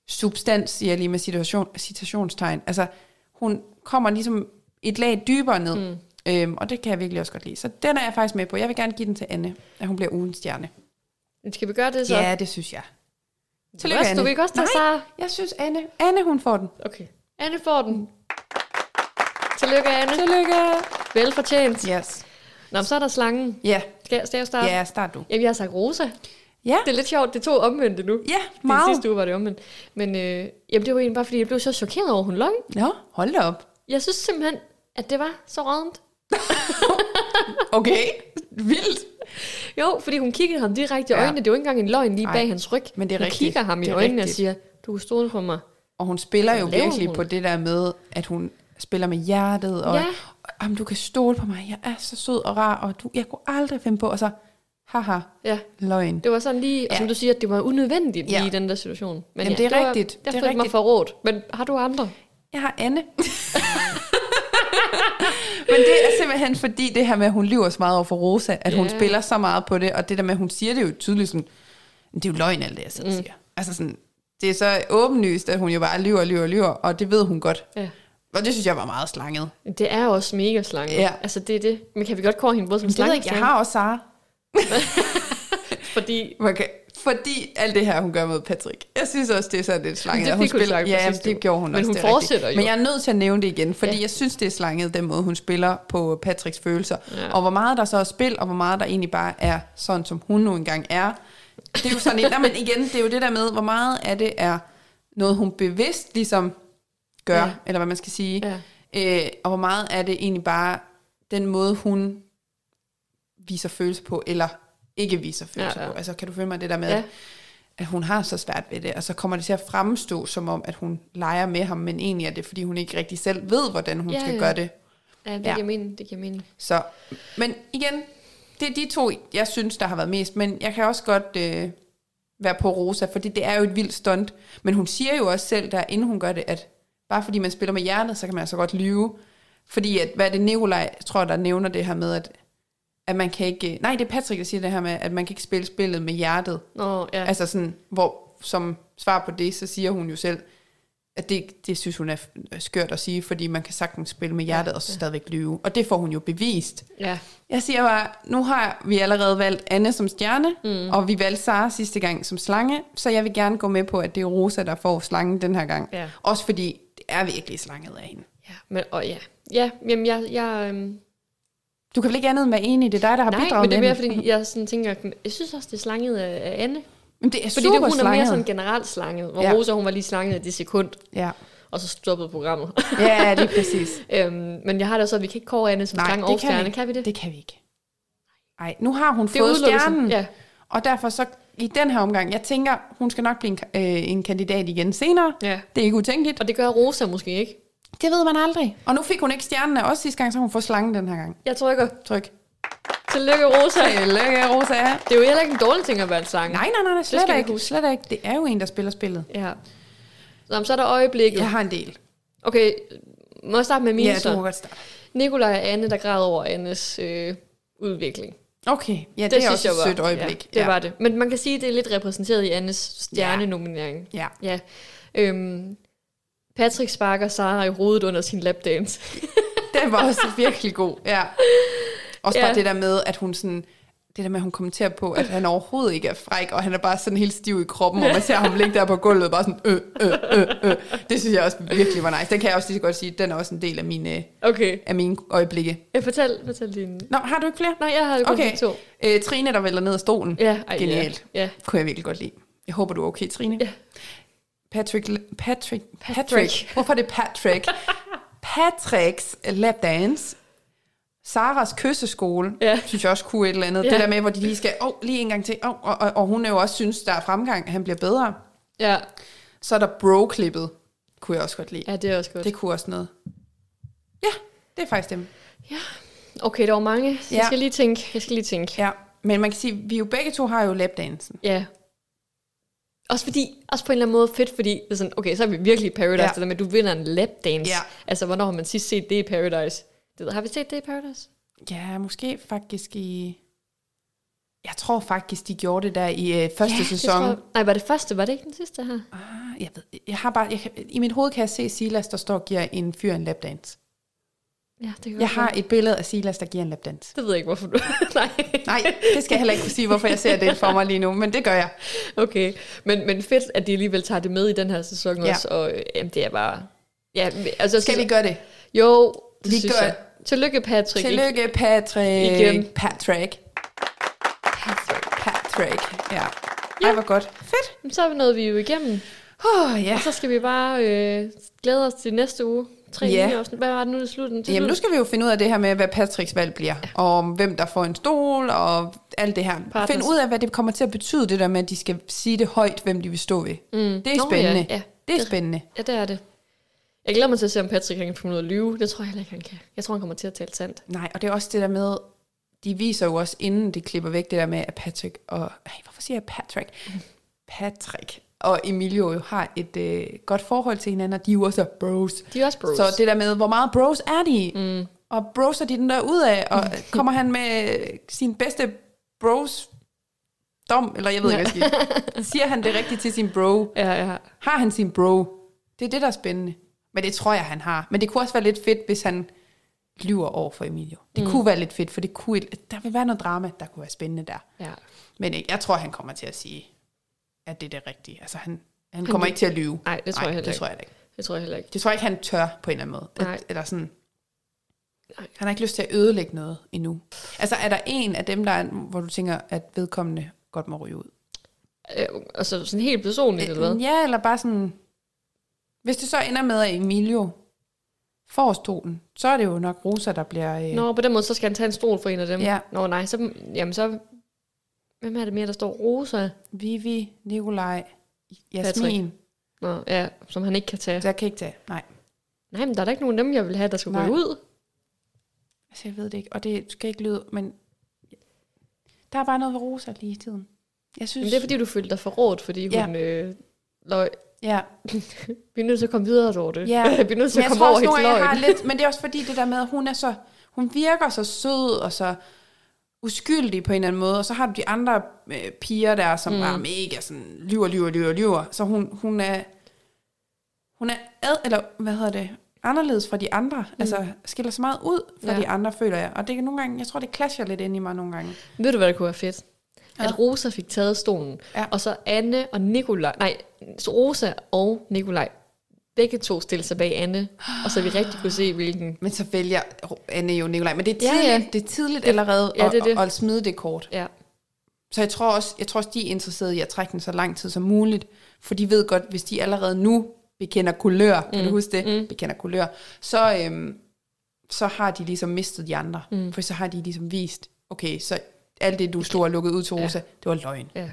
substans, siger jeg lige med situation, citationstegn. Altså, hun kommer ligesom et lag dybere ned. Mm. Øhm, og det kan jeg virkelig også godt lide. Så den er jeg faktisk med på. Jeg vil gerne give den til Anne, at hun bliver ugens stjerne. Skal vi gøre det så? Ja, det synes jeg. Tillykke, Anne. du vil ikke også tage Sara? jeg synes Anne. Anne, hun får den. Okay. Anne får den. Tillykke, Anne. Tillykke. Velfortjent. Yes. Nå, men så er der slangen. Ja, Skal, jeg- skal jeg starte? ja start du. Jamen, jeg har sagt Rosa. Ja, Det er lidt sjovt, det to omvendte nu. ja Den meget. sidste uge var det omvendt. Men øh, jamen, det var egentlig bare, fordi jeg blev så chokeret over, hun løg. Nå, hold da op. Jeg synes simpelthen, at det var så rådent. [LAUGHS] Okay, vildt. Jo, fordi hun kiggede ham direkte i Ja. øjnene. Det er jo ikke engang en løgn lige Nej, bag hans ryg. men det er hun rigtigt. kigger ham i Det øjnene og rigtigt. siger, du kan stole på mig. Og hun spiller jo virkelig hun? på det der med, at hun spiller med hjertet, og Ja. om du kan stole på mig, jeg er så sød og rar, og du, jeg kunne aldrig finde på, og så, haha, Ja, løgn. det var sådan lige, og Ja. som du siger, at det var unødvendigt Ja. lige i den der situation. Men Jamen, ja, det er var, rigtigt. Jeg Det er følte mig rigtigt. forrådt. Men har du andre? Jeg har Anne. [LAUGHS] Men det er simpelthen fordi det her med, at hun lyver så meget over for Rosa, at hun Ja. spiller så meget på det, og det der med, at hun siger det jo tydeligt sådan, det er jo løgn alt det, jeg selv mm. siger. Altså sådan, det er så åbenlyst, at hun jo bare lyver, lyver, lyver, og det ved hun godt. Ja. Og det synes jeg var meget slanget. Det er også mega slange. Ja. Altså, det er det. Men kan vi godt kåre hende både som Det ved slange jeg ikke, jeg har også Sara. [LAUGHS] Fordi kan, fordi alt det her, hun gør mod Patrick. Jeg synes også, det er sådan lidt slanget. Det hun fik hun Ja, sidste det gjorde hun Men også. hun er rigtigt. fortsætter jo. Men jeg er nødt til at nævne det igen, fordi Ja. jeg synes, det er slanget, den måde, hun spiller på Patricks følelser. Ja. Og hvor meget der så er spil, og hvor meget der egentlig bare er sådan, som hun nu engang er. Det er jo sådan, nej, men igen, det er jo det der med, hvor meget af det er noget, hun bevidst ligesom gør, Ja. eller hvad man skal sige. Ja. Øh, og hvor meget er det egentlig bare den måde, hun viser følelser på, eller ikke viser følelser Ja, ja, på. Altså, kan du følge mig det der med, Ja. at hun har så svært ved det, og så kommer det til at fremstå som om, at hun leger med ham, men egentlig er det, fordi hun ikke rigtig selv ved, hvordan hun Ja, skal ja. gøre det. Ja, det Ja. giver mening. Det giver mening. Så, men igen, det er de to, jeg synes, der har været mest, men jeg kan også godt øh, være på Rosa, fordi det er jo et vildt stunt. Men hun siger jo også selv, der inden hun gør det, at bare fordi man spiller med hjertet, så kan man altså godt lyve. Fordi, at, hvad er det Nikolaj, tror, der nævner det her med, at, at man kan ikke... Nej, det er Patrick, der siger det her med, at man kan ikke spille spillet med hjertet. Nå, ja. Ja. Altså sådan, hvor som svar på det, så siger hun jo selv, at det, det synes hun er skørt at sige, fordi man kan sagtens spille med hjertet og så stadigvæk lyve. Og det får hun jo bevist. ja. Jeg siger bare, nu har vi allerede valgt Anne som stjerne, mm. og vi valgte Sara sidste gang som slange, så jeg vil gerne gå med på, at det er Rosa, der får slangen den her gang. Ja. Også fordi det er virkelig slanget af hende. Ja, men, og ja. Ja, jamen, jeg, jeg, øhm, Du kan vel ikke andet end være enig, det er dig, der har nej, bidraget men det er med mere, fordi jeg sådan tænker, jeg synes også, det er slanget af, Anne. Men det er Fordi super det, hun er mere slanget. sådan generelt slanget, hvor Ja. Rosa, hun var lige slanget i det sekund, Ja. og så stoppede programmet. ja, det er præcis. [LAUGHS] øhm, men jeg har det også, at vi kan ikke kåre Anne som Nej, slange det og kan vi stjerne, ikke. kan vi det? Det kan vi ikke. Nej, nu har hun det fået stjernen, Ja, og derfor så i den her omgang, jeg tænker, hun skal nok blive en, øh, en kandidat igen senere. ja. Det er ikke utænkeligt. Og det gør Rosa måske ikke. Det ved man aldrig. Og nu fik hun ikke stjernen af os sidste gang, så hun får slangen den her gang. Jeg trykker. Tryk. Tillykke, Rosa. Tillykke, Rosa. Det er jo heller ikke en dårlig ting at være en slange. Nej, nej, nej, nej slet vi ikke. Slet ikke. Det er jo en, der spiller spillet. Ja. Nå, men så er der øjeblikket. Jeg har en del. Okay, må jeg starte med mine Ja, så? du må godt starte. Nikolaj og Anne, der græd over Annes øh, udvikling. Okay, ja, det, det er også et sødt øjeblik. Ja, det var det. Men man kan sige, at det er lidt repræsenteret i Annes stjernenominering. Ja. Ja. Øhm, Patrick sparker Sara i hovedet under sin lapdance. [LAUGHS] Den var også virkelig god, ja. Også bare Ja. det der med, at hun sådan... Det der med, at hun kommenterer på, at han overhovedet ikke er fræk, og han er bare sådan helt stiv i kroppen, og man ser ham ligge der på gulvet, bare sådan, øh, øh, øh, øh. Det synes jeg også virkelig var nice. Den kan jeg også lige så godt sige, den er også en del af mine, Okay. af mine øjeblikke. Jeg fortæl, fortæl din... Nå, har du ikke flere? Nej, jeg har kun Okay. to. Øh, Trine, der vælter ned af stolen. Ja, ej, Genialt. Ja. ja. Kunne jeg virkelig godt lide. Jeg håber, du er okay, Trine. Ja. Patrick, Patrick, Patrick. Patrick. Hvorfor er det Patrick? [LAUGHS] Patricks lapdance. Saras kysseskole, Ja. synes jeg også kunne et eller andet. Ja. Det der med, hvor de lige skal, åh, oh, lige en gang til, oh, og, og, og hun er jo også synes, der er fremgang, han bliver bedre. ja. Så er der bro-klippet, kunne jeg også godt lide. Ja, det er også godt. Det kunne også noget. Ja, det er faktisk dem. Okay, der var mange. Jeg Ja. skal lige tænke. Jeg skal lige tænke. Ja, men man kan sige, vi jo begge to har jo lapdansen. Ja. Også fordi, også på en eller anden måde fedt, fordi det er sådan, okay, så er vi virkelig i Paradise, ja. Det der med, at du vinder en lapdance. Ja. Altså, hvornår har man sidst set det i Paradise? Det, har vi set det i Paradise? Ja, måske faktisk i... Jeg tror faktisk, de gjorde det der i øh, første ja, sæson. jeg- Nej, var det første? Var det ikke den sidste her? Ah, jeg ved, jeg har bare, jeg, I mit hoved kan jeg se Silas, der står og giver en fyr en lapdance. Ja, det kan Jeg har være. et billede af Silas, der giver en lapdance. Det ved jeg ikke, hvorfor du... [LAUGHS] Nej. Nej, det skal jeg heller ikke kunne sige, hvorfor jeg ser det for mig lige nu, men det gør jeg. Okay, men, men fedt, at de alligevel tager det med i den her sæson Ja. også, og jamen, det er bare... Ja, altså, Skal så- vi gøre det? Jo, det Vi synes gør- jeg. Tillykke, Patrick. Tillykke, Patrick. Igen. Patrick. Patrick. Patrick, ja. Ja. Ej, hvor godt. Fedt. Så er vi noget, vi jo igennem. Oh, ja. Og så skal vi bare øh, glæde os til næste uge. Tre Ja. nye afsnit. Hvad var det nu, det sluttede? Til Jamen, nu skal vi jo finde ud af det her med, hvad Patricks valg bliver, ja. og hvem der får en stol, og alt det her. Partners. Find ud af, hvad det kommer til at betyde, det der med, at de skal sige det højt, hvem de vil stå ved. Mm. Det er Nå, spændende. Ja, ja. Det er spændende. ja, det er det. Jeg glæder mig til at se, om Patrick han kan finde ud af at lyve. Det tror jeg heller ikke, han kan. Jeg tror, han kommer til at tale sandt. Nej, og det er også det der med, de viser jo også, inden de klipper væk, det der med, at Patrick og... Ej, hvorfor siger jeg Patrick? Patrick og Emilio jo har et øh, godt forhold til hinanden, og de er jo også bros. De er også bros. Så det der med, hvor meget bros er de? Mm. Og bros er de den der ud af, og [LAUGHS] kommer han med sin bedste bros dom, eller jeg ved ikke, hvad jeg. [LAUGHS] Siger han det rigtigt til sin bro? Ja, ja. Har han sin bro? Det er det, der er spændende. Men det tror jeg, han har. Men det kunne også være lidt fedt, hvis han lyver over for Emilio. Det mm. kunne være lidt fedt, for det kunne, der vil være noget drama, der kunne være spændende der. ja. Men øh, jeg tror, han kommer til at sige, at det er det rigtige. Altså, han, han kommer ikke til at lyve. Nej, det tror jeg heller det ikke. tror jeg ikke. Det tror jeg heller ikke. Det tror jeg ikke, han tør på en eller anden måde. Nej. At, eller sådan, Nej. han har ikke lyst til at ødelægge noget endnu. Altså, er der en af dem, der er, hvor du tænker, at vedkommende godt må ryge ud? Øh, altså sådan helt personligt, eller hvad? Ja, eller bare sådan... Hvis det så ender med, at Emilio får stolen, så er det jo nok Rosa, der bliver... Øh, Nå, på den måde, så skal han tage en stol for en af dem. Ja. Nå, nej, så, jamen så... Hvem er det mere, der står? Rosa? Vivi, Nikolaj, Jasmin. Nå, ja, som han ikke kan tage. Så jeg kan ikke tage. Nej, Nej, men der er da ikke nogen af dem, jeg vil have, der skulle Nej. gå ud. altså, jeg ved det ikke. Og det skal ikke lyde, men... Der er bare noget ved Rosa lige i tiden. Jeg synes... Men det er, fordi du følte dig forrådt, fordi Ja. hun øh, løg. Ja, [LAUGHS] Vi er nødt til at komme videre, Dorte. Ja. [LAUGHS] vi er nødt til men at jeg komme tror over hendes løgn. har lidt... Men det er også fordi det der med, at hun er så... Hun virker så sød og så uskyldig på en eller anden måde, og så har du de andre øh, piger der, som mm. er mega sådan, lyver, lyver, lyver, lyver. Så hun, hun er, hun er ad, eller hvad hedder det, anderledes fra de andre. Mm. Altså skiller sig meget ud fra Ja. de andre, føler jeg. Og det kan nogle gange, jeg tror, det clasher lidt ind i mig nogle gange. Ved du, hvad der kunne være fedt? Ja. At Rosa fik taget stolen, Ja. og så Anne og Nikolaj, nej, så Rosa og Nikolaj, begge to stille sig bag Anne, og så vi rigtig kunne se, hvilken... Men så vælger Anne jo Nikolaj. Men det er tidligt, ja. ja. Det er tidligt allerede ja, at, det er det. At, at smide det kort. Ja, Så jeg tror, også, jeg tror også, de er interesserede i at trække den så lang tid som muligt, for de ved godt, hvis de allerede nu bekender kulør, kan Mm. du huske det? Mm. Bekender kulør, så, øhm, så har de ligesom mistet de andre, mm. for så har de ligesom vist, okay, så alt det, du stod og lukkede ud til Rosa, ja. det var løgn. ja.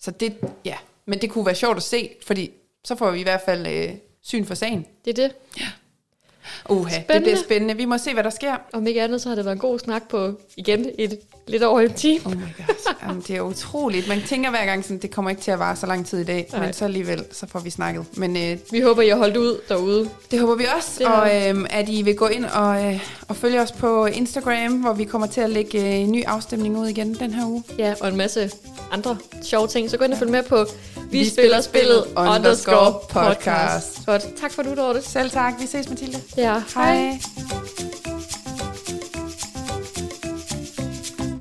Så det, ja, men det kunne være sjovt at se, fordi så får vi i hvert fald øh, syn for sagen. Det er det. Uha, det Spændende. bliver spændende. Vi må se, hvad der sker. Om ikke andet, så har det været en god snak på, igen, et lidt over en time. Oh my god, Jamen, det er utroligt. Man tænker hver gang, sådan, det kommer ikke til at vare så lang tid i dag, Nej. men så alligevel, så får vi snakket. Men øh, Vi håber, I har holdt ud derude. Det håber vi også, Det og øhm, at I vil gå ind og, øh, og følge os på Instagram, hvor vi kommer til at lægge øh, en ny afstemning ud igen den her uge. Ja, og en masse andre sjove ting. Så gå ind og følg med på Vi, Vi spiller spillet underscore podcast. podcast. Godt. Tak for du, Dorte. Selv tak. Vi ses, Mathilde. Ja, Hej.